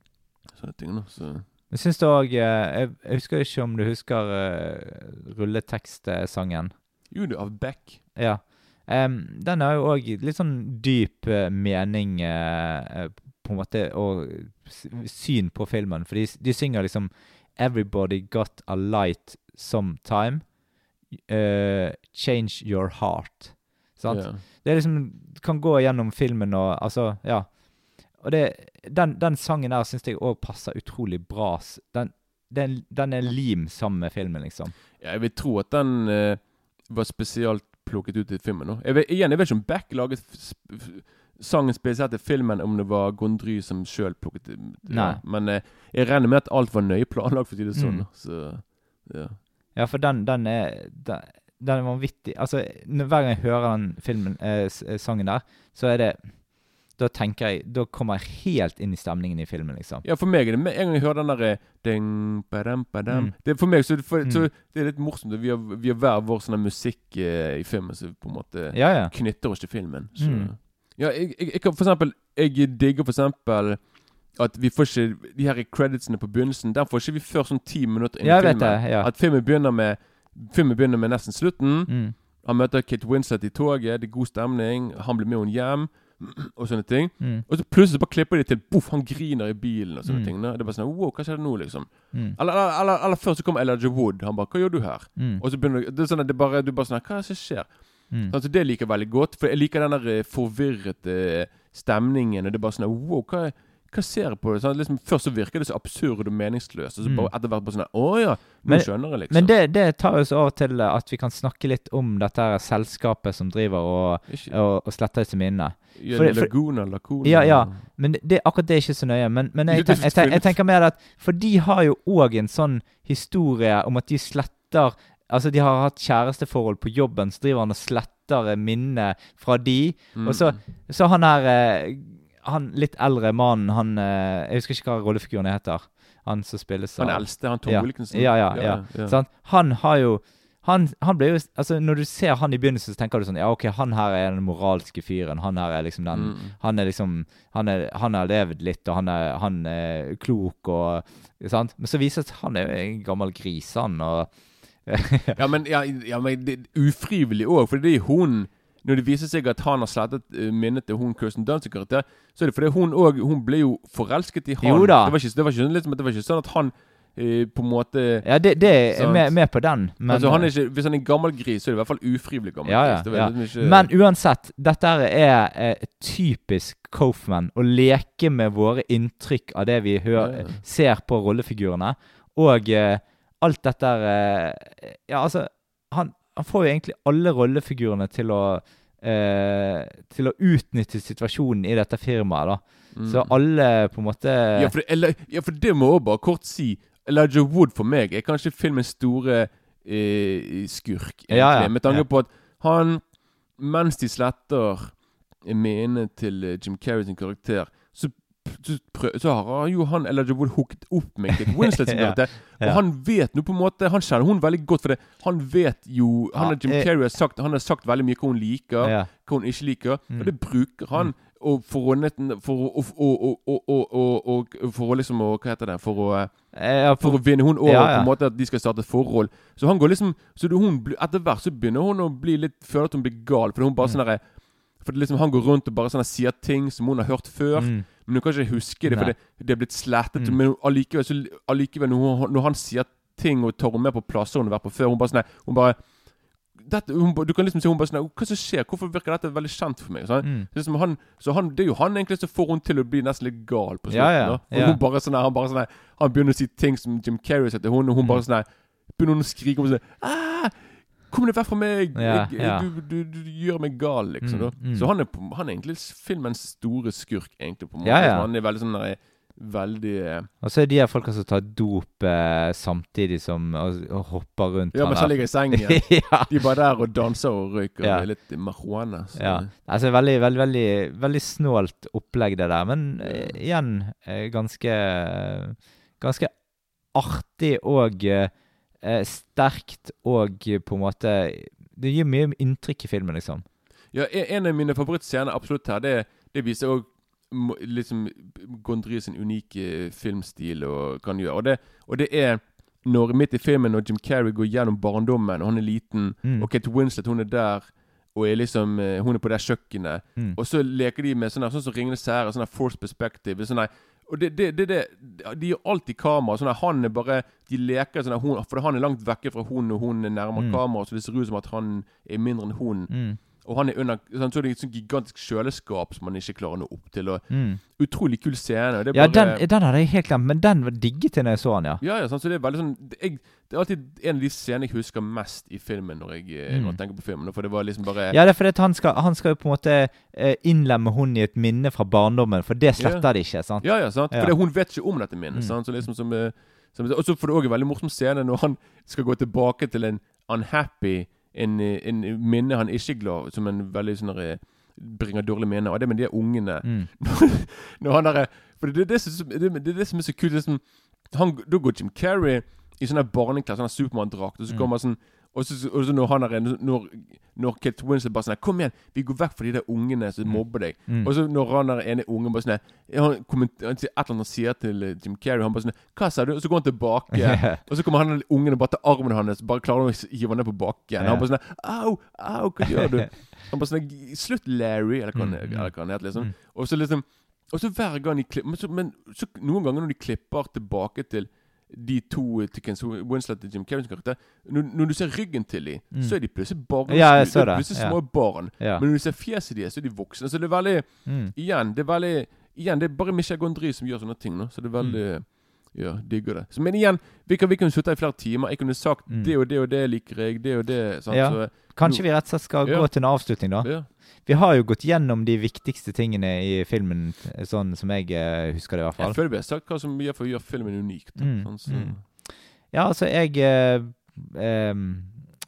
sånne ting. Da. Så Jeg syns det òg jeg, jeg husker ikke om du husker uh, rulletekstsangen. Jo, det er av Beck. Ja. Den har jo òg litt sånn dyp eh, mening, eh, eh, på en måte og syn på filmen. For de, de synger liksom 'Everybody got a light sometime'. Uh, 'Change your heart'. Sant? Yeah. Det liksom kan gå gjennom filmen og Altså, ja. Og det, den, den sangen der syns jeg òg passer utrolig bra. Den, den, den er lim sammen med filmen, liksom. Ja, jeg vil tro at den uh, var spesielt plukket ut i filmen. Jeg vet, igjen, jeg vet ikke om Beck laget sangen spesielt til filmen, om det var Gondry som sjøl plukket. Nei. Men eh, jeg regner med at alt var nøye planlagt, for å si det sånn. Mm. Så, ja. Ja, for den, den er den, den er vanvittig Altså, hver gang jeg hører den filmen, eh, eh, sangen der, så er det Da tenker jeg Da kommer jeg helt inn i stemningen i filmen, liksom. ja, for meg er det med en gang jeg hører den derre. Mm. Det er For meg så, for, Mm. så det er litt morsomt. Vi har, vi har hver vår sånn musikk eh, i filmen som på en måte Ja, ja. knytter oss til filmen. Så. Mm. Ja, jeg, jeg, jeg kan for eksempel Jeg digger for eksempel at vi får ikke de her creditsene på begynnelsen. Den får ikke vi før sånn ti minutter inn i vet filmen. det. Ja. At filmen begynner med Filmen begynner med nesten slutten. Mm. Han møter Kate Winslet i toget, det er god stemning. Han blir med henne hjem, og sånne ting. Mm. Og så plutselig bare klipper de til Boff, han griner i bilen og sånne Mm. ting. Det er bare sånn Wow, hva skjedde nå, liksom? Mm. Eller, eller, eller, eller først så kommer Elijah Wood. Han bare Hva gjør du her? Mm. Og så begynner det, er sånn det bare, du bare sånn Hva er det som skjer? Mm. så Det liker jeg veldig godt, for jeg liker den der eh, forvirrete stemningen. Og det er bare sånn Wow, hva, hva ser jeg på? Sånn, liksom, først så virker det så absurd og meningsløst, og så Mm. bare etter hvert bare sånn Å ja, nå Men- skjønner jeg, liksom. Men det, det tar oss over til eh, at vi kan snakke litt om dette her selskapet som driver og, og, og sletter disse minnene. ja, Laguna, Lacuna Ja, ja. Men det, det, akkurat det er ikke så nøye. Men, men jeg, det jeg, ten, jeg tenker mer at For de har jo òg en sånn historie om at de sletter Altså, de har hatt kjæresteforhold på jobben, så driver han og sletter minnet fra de. Mm. Og så, så han her eh, Han litt eldre mannen, han eh, Jeg husker ikke hva rollefiguren heter. Han som spilles Han eldste, han Tom Ja. Wilkinson. Ja, ja, ja. Sant? Han har jo han, han ble jo Altså, når du ser han i begynnelsen, så tenker du sånn Ja, OK, han her er den moralske fyren. Han her er liksom den Mm. Han er liksom Han, er, han har levd litt, og han er, han er klok og Sant? Men så viser det seg at han er en gammel gris, han, og *laughs* Ja, men, ja, ja, men det, ufrivillig òg, fordi hun Når det viser seg at han har slettet uh, minnet til hun Kirsten Dunst sin karakter, så er det fordi hun òg Hun ble jo forelsket i han. Jo da. Det var ikke, det var ikke, liksom, det var ikke sånn at han eh, på en måte Ja, det, det er med, med på den, men altså, han ikke, Hvis han er gammel gris, så er det i hvert fall ufrivillig gammel Ja, ja, gris. Ja. liksom ikke, Men uansett, dette er eh, typisk Coffman. Å leke med våre inntrykk av det vi hører, ser på rollefigurene. Og eh, alt dette eh, Ja, altså han, han får jo egentlig alle rollefigurene til å eh, Til å utnytte situasjonen i dette firmaet, da. Så alle på en måte Mm. ja, for eller, ja, for det må jeg bare kort si. Elijah Wood for meg er kanskje filmens store eh, skurk, egentlig. Ja, ja, Med tanke på at han, mens de sletter minnet til eh, Jim Carrey sin karakter, så, så, prøv, så har jo han Elijah hooket opp med Kate Winslet som *laughs* Ja, ja. Og han vet nå på en måte Han kjenner hun veldig godt, for det. han vet jo Han Ja, Jim eh, Carrey har sagt Han har sagt veldig mye hva hun liker, ja. hva hun ikke liker. Mm. Og det bruker han og for å netten For å og, og, For å liksom å, Hva heter det? For å, eh, Eh, ja, for å vinne hun over Ja, ja. på en måte at de skal starte et forhold. Så han går liksom Så hun, etter hvert så begynner hun å bli litt føle at hun blir gal. Fordi hun bare Mm. sånn derre For liksom han går rundt og bare sånn sier ting som hun har hørt før. Mm. Men du kan ikke huske det, for det, det er blitt slettet. Mm. Men allikevel, så, allikevel når, hun, når han sier ting og med på plasser hun har vært på før Hun bare sånn Hun bare dette, hun, Du kan liksom si hun bare sånn Hva som skjer? Hvorfor virker dette veldig kjent for meg? Sånn? Mm. Det er han, så han, det er jo han egentlig som får henne til å bli nesten litt gal på slutten. Ja, ja, ja. Hun bare sånn han bare sånn Han begynner å si ting som Jim Carrey sier til henne, og hun Mm. bare sånn Begynner hun å skrike og sånn ah, Kom deg vekk fra meg! Ja, jeg, ja. Du, du, du, gjør meg gal, liksom. Mm, mm. Så han er, på- han er egentlig filmens store skurk, egentlig. på en måte. Ja. Han er veldig sånn der, Veldig eh, Og så er de her folka som tar dop eh, samtidig som og, og hopper rundt Ja, men mens han ligger i sengen. *laughs* ja. De er bare der og danser og røyker Ja. litt marihuana. så- Ja. Altså veldig, veldig, veldig, veldig snålt opplegg, det der. Men eh, igjen eh, ganske Ganske artig og eh, eh, sterkt og eh, på en måte Det gir mye inntrykk i filmen, liksom. Ja, en, av mine favorittscener absolutt her, det, det viser òg liksom Gondry sin unike filmstil og hva han gjør. Og det, og det er når midt i filmen når Jim Carrey går gjennom barndommen, og han er liten, Mm. og Kate Winslet hun er der, og er liksom eh, Hun er på det kjøkkenet. Mm. Og så leker de med sånn som Ringenes herre, sånn force perspective. Sånn her, og det, det, det, det De gjør alltid kamera. Sånn at han er bare De leker sånn at hun, For han er langt vekke fra hun, og hun er nærmere Mm. kamera, så det ser ut som at han er mindre enn hun. Mm. Og han er under Så er det et sånt gigantisk kjøleskap som man ikke klarer å nå opp til. Og Mm. Utrolig kul scene. er Ja, bare, den, den hadde jeg helt glemt, men den var digget jeg da jeg så den, ja. ja, ja, sant, så det er veldig sånn jeg, Det er alltid en av de scenene jeg husker mest i filmen når jeg, eh, Mm. når jeg tenker på filmen. For det var liksom bare Ja, det er fordi han skal, han skal jo på en måte eh, innlemme hun i et minne fra barndommen, for det sletter de ikke, sant? Ja, ja, sant? Ja. For hun vet ikke om dette minnet. Mm. Sant? Så liksom som, eh, som Og så får du òg en veldig morsom scene når han skal gå tilbake til en unhappy En, en minne han ikke glad Som en veldig sånn eh, bringer dårlig minner. Og det med de ungene Mm. *laughs* Når han der, For det er det, som, det, det, er det som er så kult. Det er som, han, da går Jim Carrey i sånn barneklær, sånn Supermann-drakt, og så Mm. kommer han sånn og så, og så når han er når, når Kate Winslet bare sånn Kom igjen, vi går vekk fra de der ungene som Mm. mobber deg. Mm. Og så når han der ene ungen bare sånn han, han et eller annet sier til eh, Jim Carrey, han bare sånn Hva sa du? Og så går han tilbake. *laughs* Og så kommer han ungen og bare tar armen hans, bare klarer å hive han ned på bakken. Og Han bare sånn Au, au, hva gjør du? *laughs* Han bare sånn Slutt, Larry, eller hva han, Mm, mm. eller hva han heter. liksom. Og så liksom Og så hver gang de klipper Men, men så, noen ganger når de klipper tilbake til de to til Winslet og Jim Carreys karakter når, når du ser ryggen til dem, Mm. så er de plutselig barn. Ja, jeg er de det, Plutselig ja. små barn. Ja. Men når du ser fjeset deres, så er de voksne. Så det er veldig Mm. Igjen, det er veldig Igjen, det er bare Michel Gondry som gjør sånne ting. nå Så det er veldig Ja, digger det. Så, men igjen, vi kan, vi kunne sittet i flere timer. Jeg kunne sagt Mm. det og det og det liker jeg, det og det. Sant? Ja. Så, Kanskje vi rett og slett skal Ja. gå til en avslutning, da? ja. Vi har jo gått gjennom de viktigste tingene i filmen, sånn som jeg eh, husker det i hvert fall. Jeg føler vi har sagt hva som gjør, for filmen unik. Mm, Sånn, så. mm. Ja, altså, jeg eh, eh,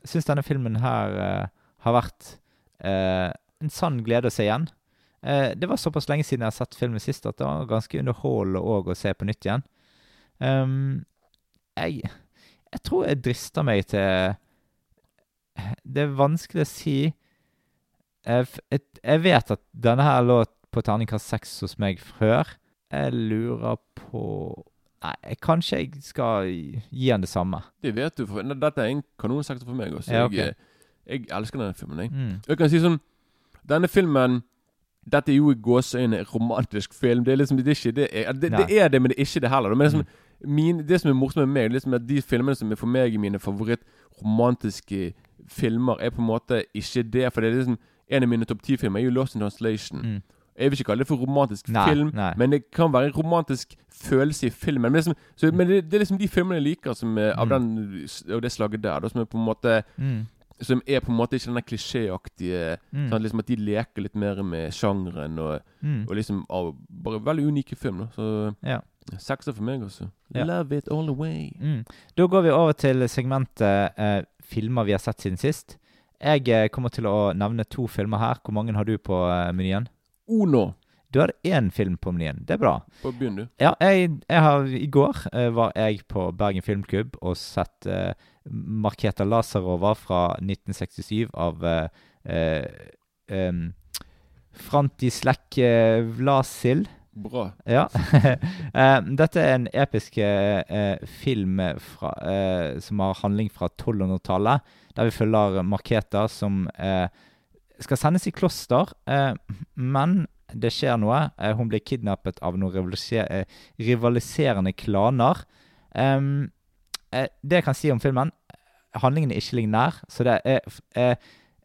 syns denne filmen her eh, har vært eh, en sann glede å se igjen. Eh, det var såpass lenge siden jeg har sett filmen sist at det var ganske underholdende å se på nytt igjen. Ehm, jeg, jeg tror jeg drister meg til Det er vanskelig å si. Jeg, jeg vet at denne her lå på terningkast seks hos meg før. Jeg lurer på Nei, kanskje jeg skal gi han det samme. Det vet du. For, dette er en kanonsektor for meg også. Ja, okay. jeg, jeg elsker denne filmen. Jeg. Mm. jeg kan si sånn Denne filmen Dette er jo i gåseøyne en romantisk film. Det er liksom det er ikke det er, det, det er det, men det er ikke det heller. Men liksom, Mm. Min, det som er morsomt med meg, er liksom at de filmene som er for meg mine favorittromantiske filmer, er på en måte ikke det. For det er liksom en av mine topp ti-filmer er jo Lost in Translation. Mm. Jeg vil ikke kalle det for romantisk Nei, film, nei. men det kan være en romantisk følelse i filmen. Men, er liksom, så, men det, det er liksom de filmene jeg liker som er, av, Mm. den, av det slaget der. Da, som er på en måte Mm. Som er på en måte ikke denne klisjéaktige Mm. sånn, liksom At de leker litt mer med sjangeren og, Mm. og liksom av bare veldig unike film. Da. Så Ja. Sekser for meg, også. Ja. Love it all the way. Mm. Da går vi over til segmentet eh, filmer vi har sett siden sist. Jeg eh, kommer til å nevne to filmer her. Hvor mange har du på eh, menyen? Uno. Du har én film på menyen. Det er bra. Bare begynn, du. Ja, jeg, jeg har, I går eh, var jeg på Bergen Filmklubb og sett eh, Marketa Lazarova fra 1967 av eh, em, Frantislek eh, Vlasil. Bra. Ja. *laughs* Eh, Dette er en episk eh, eh, film fra, eh, som har handling fra 1200-tallet, der vi følger Marketa som eh, skal sendes i kloster, eh, men det skjer noe. Hun blir kidnappet av noen rivaliserende klaner. Det jeg kan si om filmen Handlingen er ikke lignær, så det er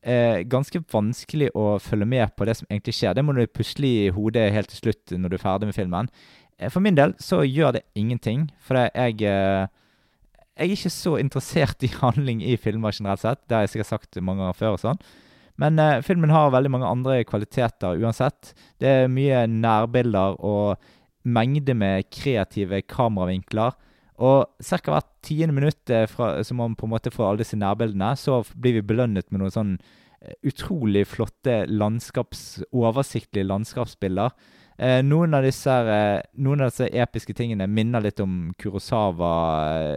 eh, ganske vanskelig å følge med på det som egentlig skjer. Det må du pusle i hodet helt til slutt når du er ferdig med filmen. Eh, For min del så gjør det ingenting, for jeg eh, Jeg er ikke så interessert i *laughs* handling i filmer generelt sett. Det har jeg sikkert sagt mange ganger før og sånn. Men eh, filmen har veldig mange andre kvaliteter uansett. Det er mye nærbilder og mengde med kreative kameravinkler. Og ca. hvert tiende minutt eh, fra, som man på en måte får alle disse nærbildene, så blir vi belønnet med noen sånn eh, utrolig flotte landskaps, oversiktlige landskapsbilder. Eh, noen, av disse, eh, noen av disse episke tingene minner litt om Kurosawa,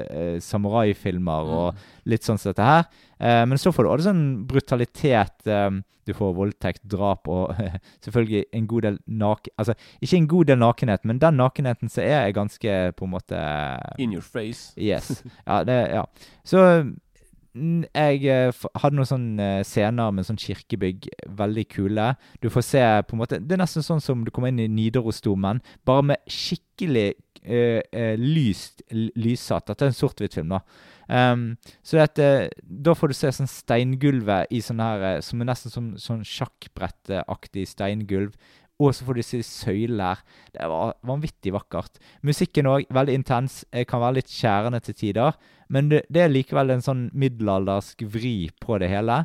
eh, samuraifilmer og litt sånn som dette her. Eh, men så får du også sånn brutalitet. Eh, du får voldtekt, drap og *laughs* selvfølgelig en god del naken... Altså, ikke en god del nakenhet, men den nakenheten som er, er ganske på en måte In your face. Yes. *laughs* Ja, det, ja. Så jeg eh, hadde noen sånne eh, scener med sånn kirkebygg, veldig kule. Du får se på en måte Det er nesten sånn som du kommer inn i Nidarosdomen, bare med skikkelig uh, uh, lyst lyssatt. Dette er en sort-hvitt-film, da. Um, så at, uh, da får du se sånn steingulvet i sånn her Som er nesten som sånn sjakkbrettaktig steingulv. Og så får du se søyler. Det var vanvittig vakkert. Musikken òg, veldig intens. eh, Kan være litt skjærende til tider. Men det, det er likevel en sånn middelaldersk vri på det hele.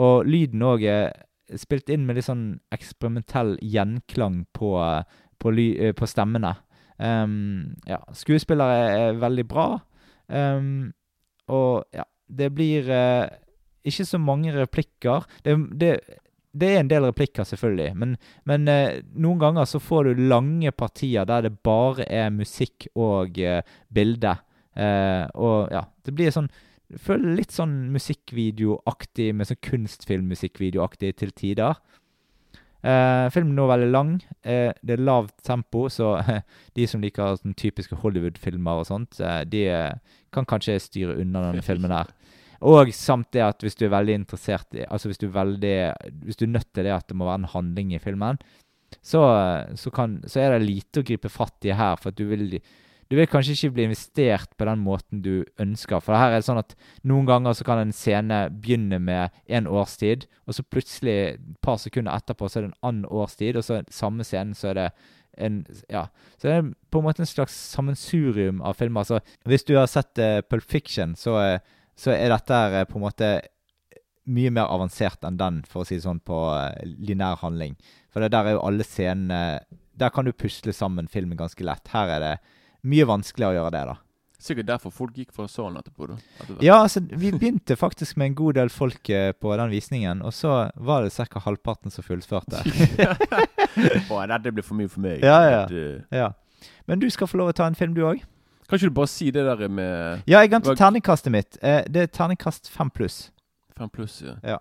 Og lyden òg er spilt inn med litt sånn eksperimentell gjenklang på, eh, på, ly, eh, på stemmene. Um, ja, skuespillere er veldig bra. Um, og ja, det blir uh, ikke så mange replikker. Det, det, det er en del replikker, selvfølgelig, men, men eh, noen ganger så får du lange partier der det bare er musikk og eh, bilde. Eh, og ja, det blir sånn jeg føler litt sånn musikkvideoaktig, med sånn kunstfilmmusikkvideoaktig til tider. Eh, filmen er veldig lang. Eh, det er lavt tempo, så *laughs* de som liker sånn typiske Hollywood-filmer og sånt, eh, de kan kanskje styre unna denne filmen her. Og samt det at hvis du er veldig interessert i Altså hvis du er veldig Hvis du er nødt til det at det må være en handling i filmen, så, så, kan, så er det lite å gripe fatt i her. For du vil du vil kanskje ikke bli investert på den måten du ønsker. For her er det sånn at noen ganger så kan en scene begynne med en årstid, og så plutselig et par sekunder etterpå så er det en annen årstid, og så samme scenen så er det en Ja. Så det er på en måte en slags sammensurium av filmer. Så hvis du har sett uh, Pulp Fiction, så, eh, så er dette eh, på en måte mye mer avansert enn den, for å si det sånn, på uh, linær handling. For det der er jo alle scenene Der kan du pusle sammen filmen ganske lett. Her er det mye vanskeligere å gjøre det, da. Sikkert derfor folk gikk fra salen etterpå. da. Ja, altså, vi begynte faktisk med en god del folk eh, på den visningen, og så var det ca. halvparten som fullførte. *laughs* Å, dette blir for mye for meg. Ja, ja. Ja. Men du skal få lov å ta en film, du òg. Kan ikke du bare si det der med Ja, jeg glemte terningkastet mitt. Eh, det er terningkast fem pluss. 5 pluss? Ja. Ja.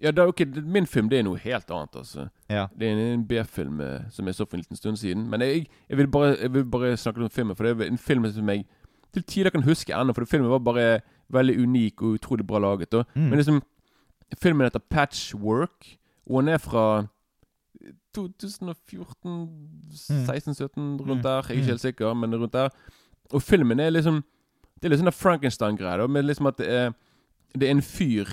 Ja, da, ok, Min film det er noe helt annet. altså. Ja. Det er en, en B-film eh, som jeg så for en liten stund siden. Men jeg, jeg, vil, bare, jeg vil bare snakke om filmen, for det er en film som jeg til tider kan huske ennå. For filmen var bare veldig unik og utrolig bra laget. Mm. Men liksom, filmen heter Patchwork, og den er fra 2014, 16-17, rundt Mm. der. Jeg er ikke Mm. helt sikker, men rundt der. Og filmen er liksom Det er litt sånn Frankenstein-greie. Med liksom at det er, det er en fyr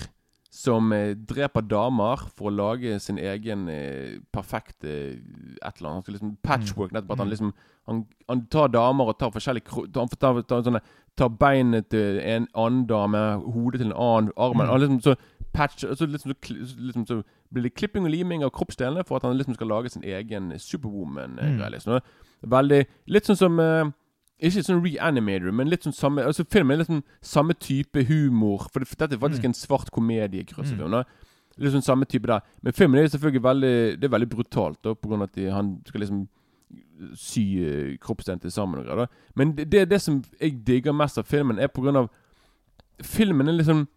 som eh, dreper damer for å lage sin egen eh, perfekte et eller annet. Han skal liksom Patchwork. Nettopp at han Mm. liksom han, han tar damer og tar forskjellige kro- Han tar, tar, tar, sånne, tar beinet til en annen dame, hodet til en annen, armen Mm. han liksom, Så patch så liksom, så, kli- så liksom, så blir det klipping og liming av kroppsdelene for at han liksom skal lage sin egen Superwoman-greie. Mm. Liksom. Veldig Litt sånn som eh, ikke sånn reanimator, men litt sånn samme Altså Filmen er litt sånn samme type humor. For, det, for dette er faktisk Mm. en svart komedie Mm. Litt sånn samme type der. Men filmen er selvfølgelig veldig Det er veldig brutalt, da, på grunn av at de, han skal liksom sy eh, kroppsdelen til sammen og greier. da. Men det, det, det som jeg digger mest av filmen, er på grunn av Filmen er liksom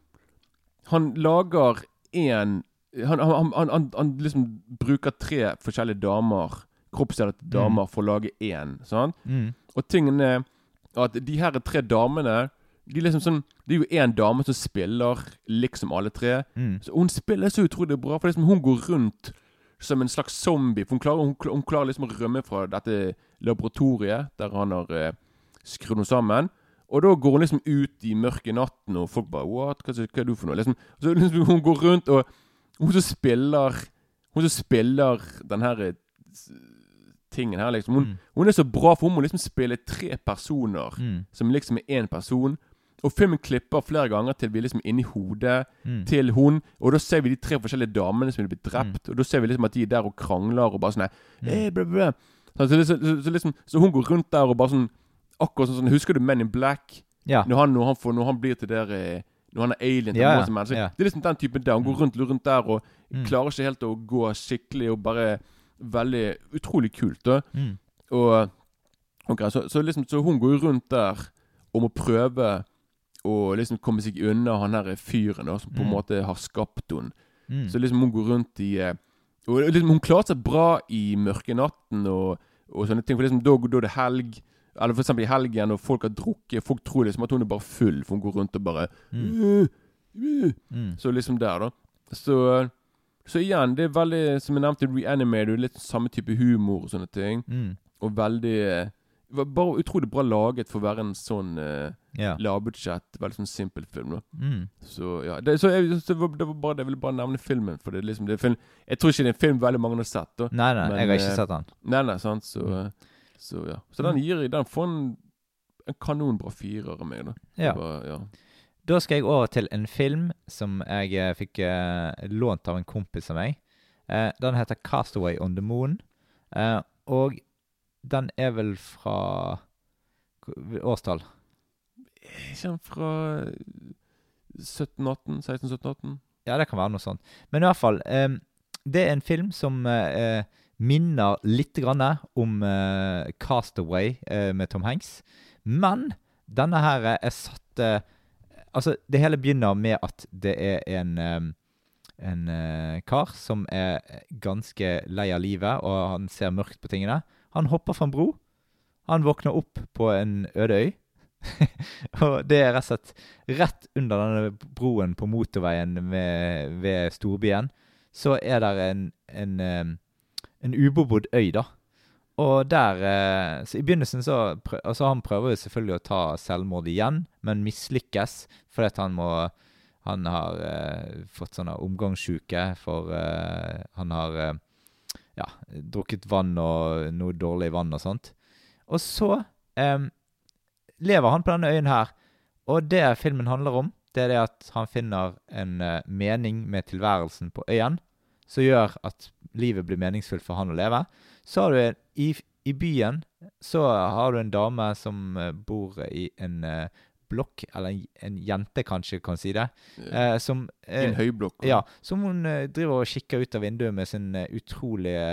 Han lager én han, han, han, han, liksom bruker tre forskjellige damer, kroppsdeler til damer, for å lage én. Sant? Mm. Og tingen er at de her tre damene de liksom sånn, Det er jo én dame som spiller liksom alle tre. Mm. Så Hun spiller så utrolig bra, for liksom hun går rundt som en slags zombie. For Hun klarer, hun, hun klarer liksom å rømme fra dette laboratoriet der han har eh, skrudd henne sammen. Og da går hun liksom ut i mørke natten, og folk bare What? Hva, hva er du for noe? Liksom, så liksom hun går rundt, og hun som spiller Hun som spiller den her eh, tingen her, liksom. Hun, Mm. hun er så bra, for hun må liksom spille tre personer Mm. som liksom er én person. Og filmen klipper flere ganger til vi liksom er inni hodet Mm. til hun. Og da ser vi de tre forskjellige damene som er blitt drept. Og da ser vi liksom at de er der og krangler og bare sånn her, Mm. eh. Så, så, så, liksom, så hun går rundt der og bare sånn Akkurat sånn, sånn Husker du Men in Black? Ja. Når han, når han, får, når han blir til der eh, Når han er alien til Ja, ja. Det er liksom den typen der. Hun går rundt, rundt der og Mm. klarer ikke helt å gå skikkelig og bare Veldig Utrolig kult. da Mm. og, okay, så, så liksom Så hun går rundt der og må prøve å liksom komme seg unna han her fyren da som på en Mm. måte har skapt henne. Mm. Så liksom hun går rundt i eh, Og liksom hun klarer seg bra i mørke natten og, og sånne ting. For liksom da, da er det helg. Eller for eksempel i helgen, og folk har drukket. Folk tror liksom at hun er bare full, for hun går rundt og bare Mm. uh, Mm. Så liksom der, da. Så, så igjen, det er veldig, som jeg nevnte, reanimated, litt samme type humor og sånne ting. Mm. Og veldig eh, Bare utrolig bra laget for å være en sånn uh, yeah. lavbudsjett, veldig sånn simpel film. da Mm. Så ja, det, så jeg, så det, var, det var bare det. Jeg ville bare nevne filmen. For det liksom det er film, Jeg tror ikke det er en film veldig mange har sett. da Nei, nei, Men, jeg har ikke eh, sett den. Nei, nei, sant Så, mm. så ja Så den gir Den får en, en kanonbra firer av meg, da. Ja. Bare, ja. Da skal jeg over til en film som jeg eh, fikk eh, lånt av en kompis av meg. Eh, den heter 'Castaway on the Moon'. Og den er vel fra Årstall? Ikke fra 1718? 16-17-18? Ja, det kan være noe sånt. Men i hvert fall Det er en film som minner litt grann om 'Castaway' med Tom Hanks. Men denne her er satt Altså, det hele begynner med at det er en en eh, kar som er ganske lei av livet, og han ser mørkt på tingene. Han hopper fra en bro. Han våkner opp på en øde øy. *laughs* og det er rett og slett rett under denne broen på motorveien ved, ved storbyen, så er det en, en, en ubebodd øy, da. Og der eh, Så i begynnelsen så Altså, han prøver jo selvfølgelig å ta selvmord igjen, men mislykkes fordi at han må Han har eh, fått sånne omgangssjuke, for eh, han har eh, ja, drukket vann og noe dårlig vann og sånt. Og så lever han på denne øyen her, og det filmen handler om, det er det at han finner en eh, mening med tilværelsen på øyen, som gjør at livet blir meningsfullt for han å leve. Så har du i, i byen så har du en dame som eh, bor i en eh, blokk, eller en, en jente kanskje kan si det, eh, som I en eh, høyblokk. ja, som hun eh, driver og kikker ut av vinduet med sin eh, utrolige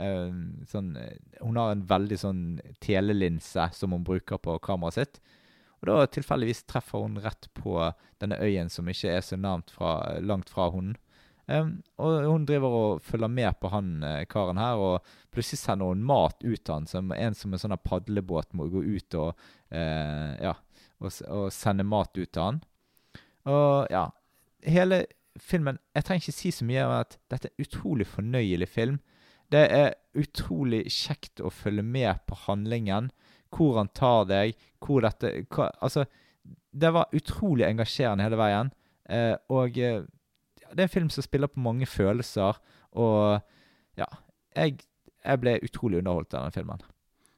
eh, sånn eh, Hun har en veldig sånn telelinse som hun bruker på kameraet sitt. Og da tilfeldigvis treffer hun rett på denne øyen som ikke er så nærmt fra, langt fra hunden. Og hun driver og følger med på han eh, karen her, og plutselig sender hun mat ut til han, som en som en sånn padlebåt må gå ut og eh, ja, og, og sende mat ut til han. Og ja, hele filmen Jeg trenger ikke si så mye om at dette er utrolig fornøyelig film. Det er utrolig kjekt å følge med på handlingen, hvor han tar deg, hvor dette hva, Altså, det var utrolig engasjerende hele veien. Eh, og eh, det er en film som spiller på mange følelser, og ja Jeg, jeg ble utrolig underholdt av den filmen.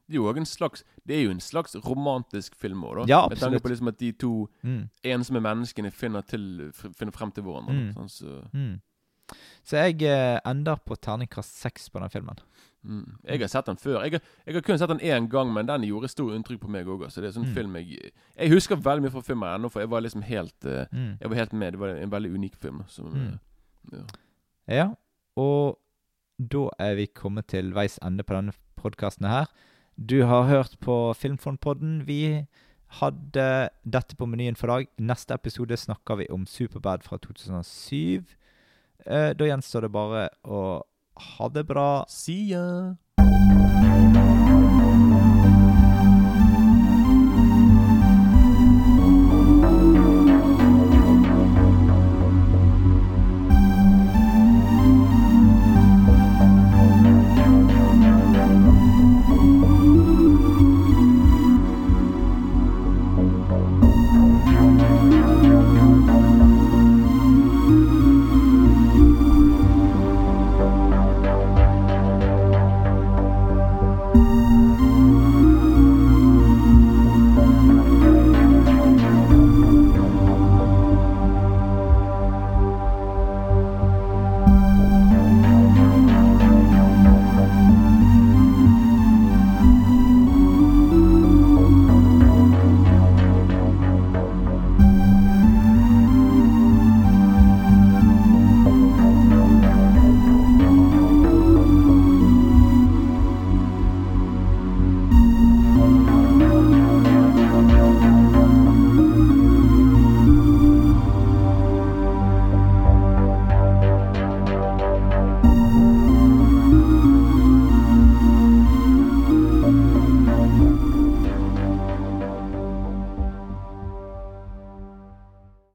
Det er jo en slags Det er jo en slags romantisk film òg. Ja, Med tanke på liksom at de to Mm. ensomme menneskene finner, til, finner frem til hverandre. Mm. Sånn, så, Mm. Så jeg eh, ender på terningkast seks på den filmen. mm. Jeg har sett den før. Jeg har, jeg har kun sett den én gang, men den gjorde stort inntrykk på meg òg. Det er sånn Mm. film jeg Jeg husker veldig mye fra filmen ennå, for jeg var liksom helt eh, Mm. Jeg var helt med. Det var en veldig unik film. Så, Mm. eh, ja. Ja, og da er vi kommet til veis ende på denne podkasten her. Du har hørt på Filmfondpodden. Vi hadde dette på menyen for dag. Neste episode snakker vi om Superbad fra 2007. Eh, Da gjenstår det bare å ha det bra. See ya!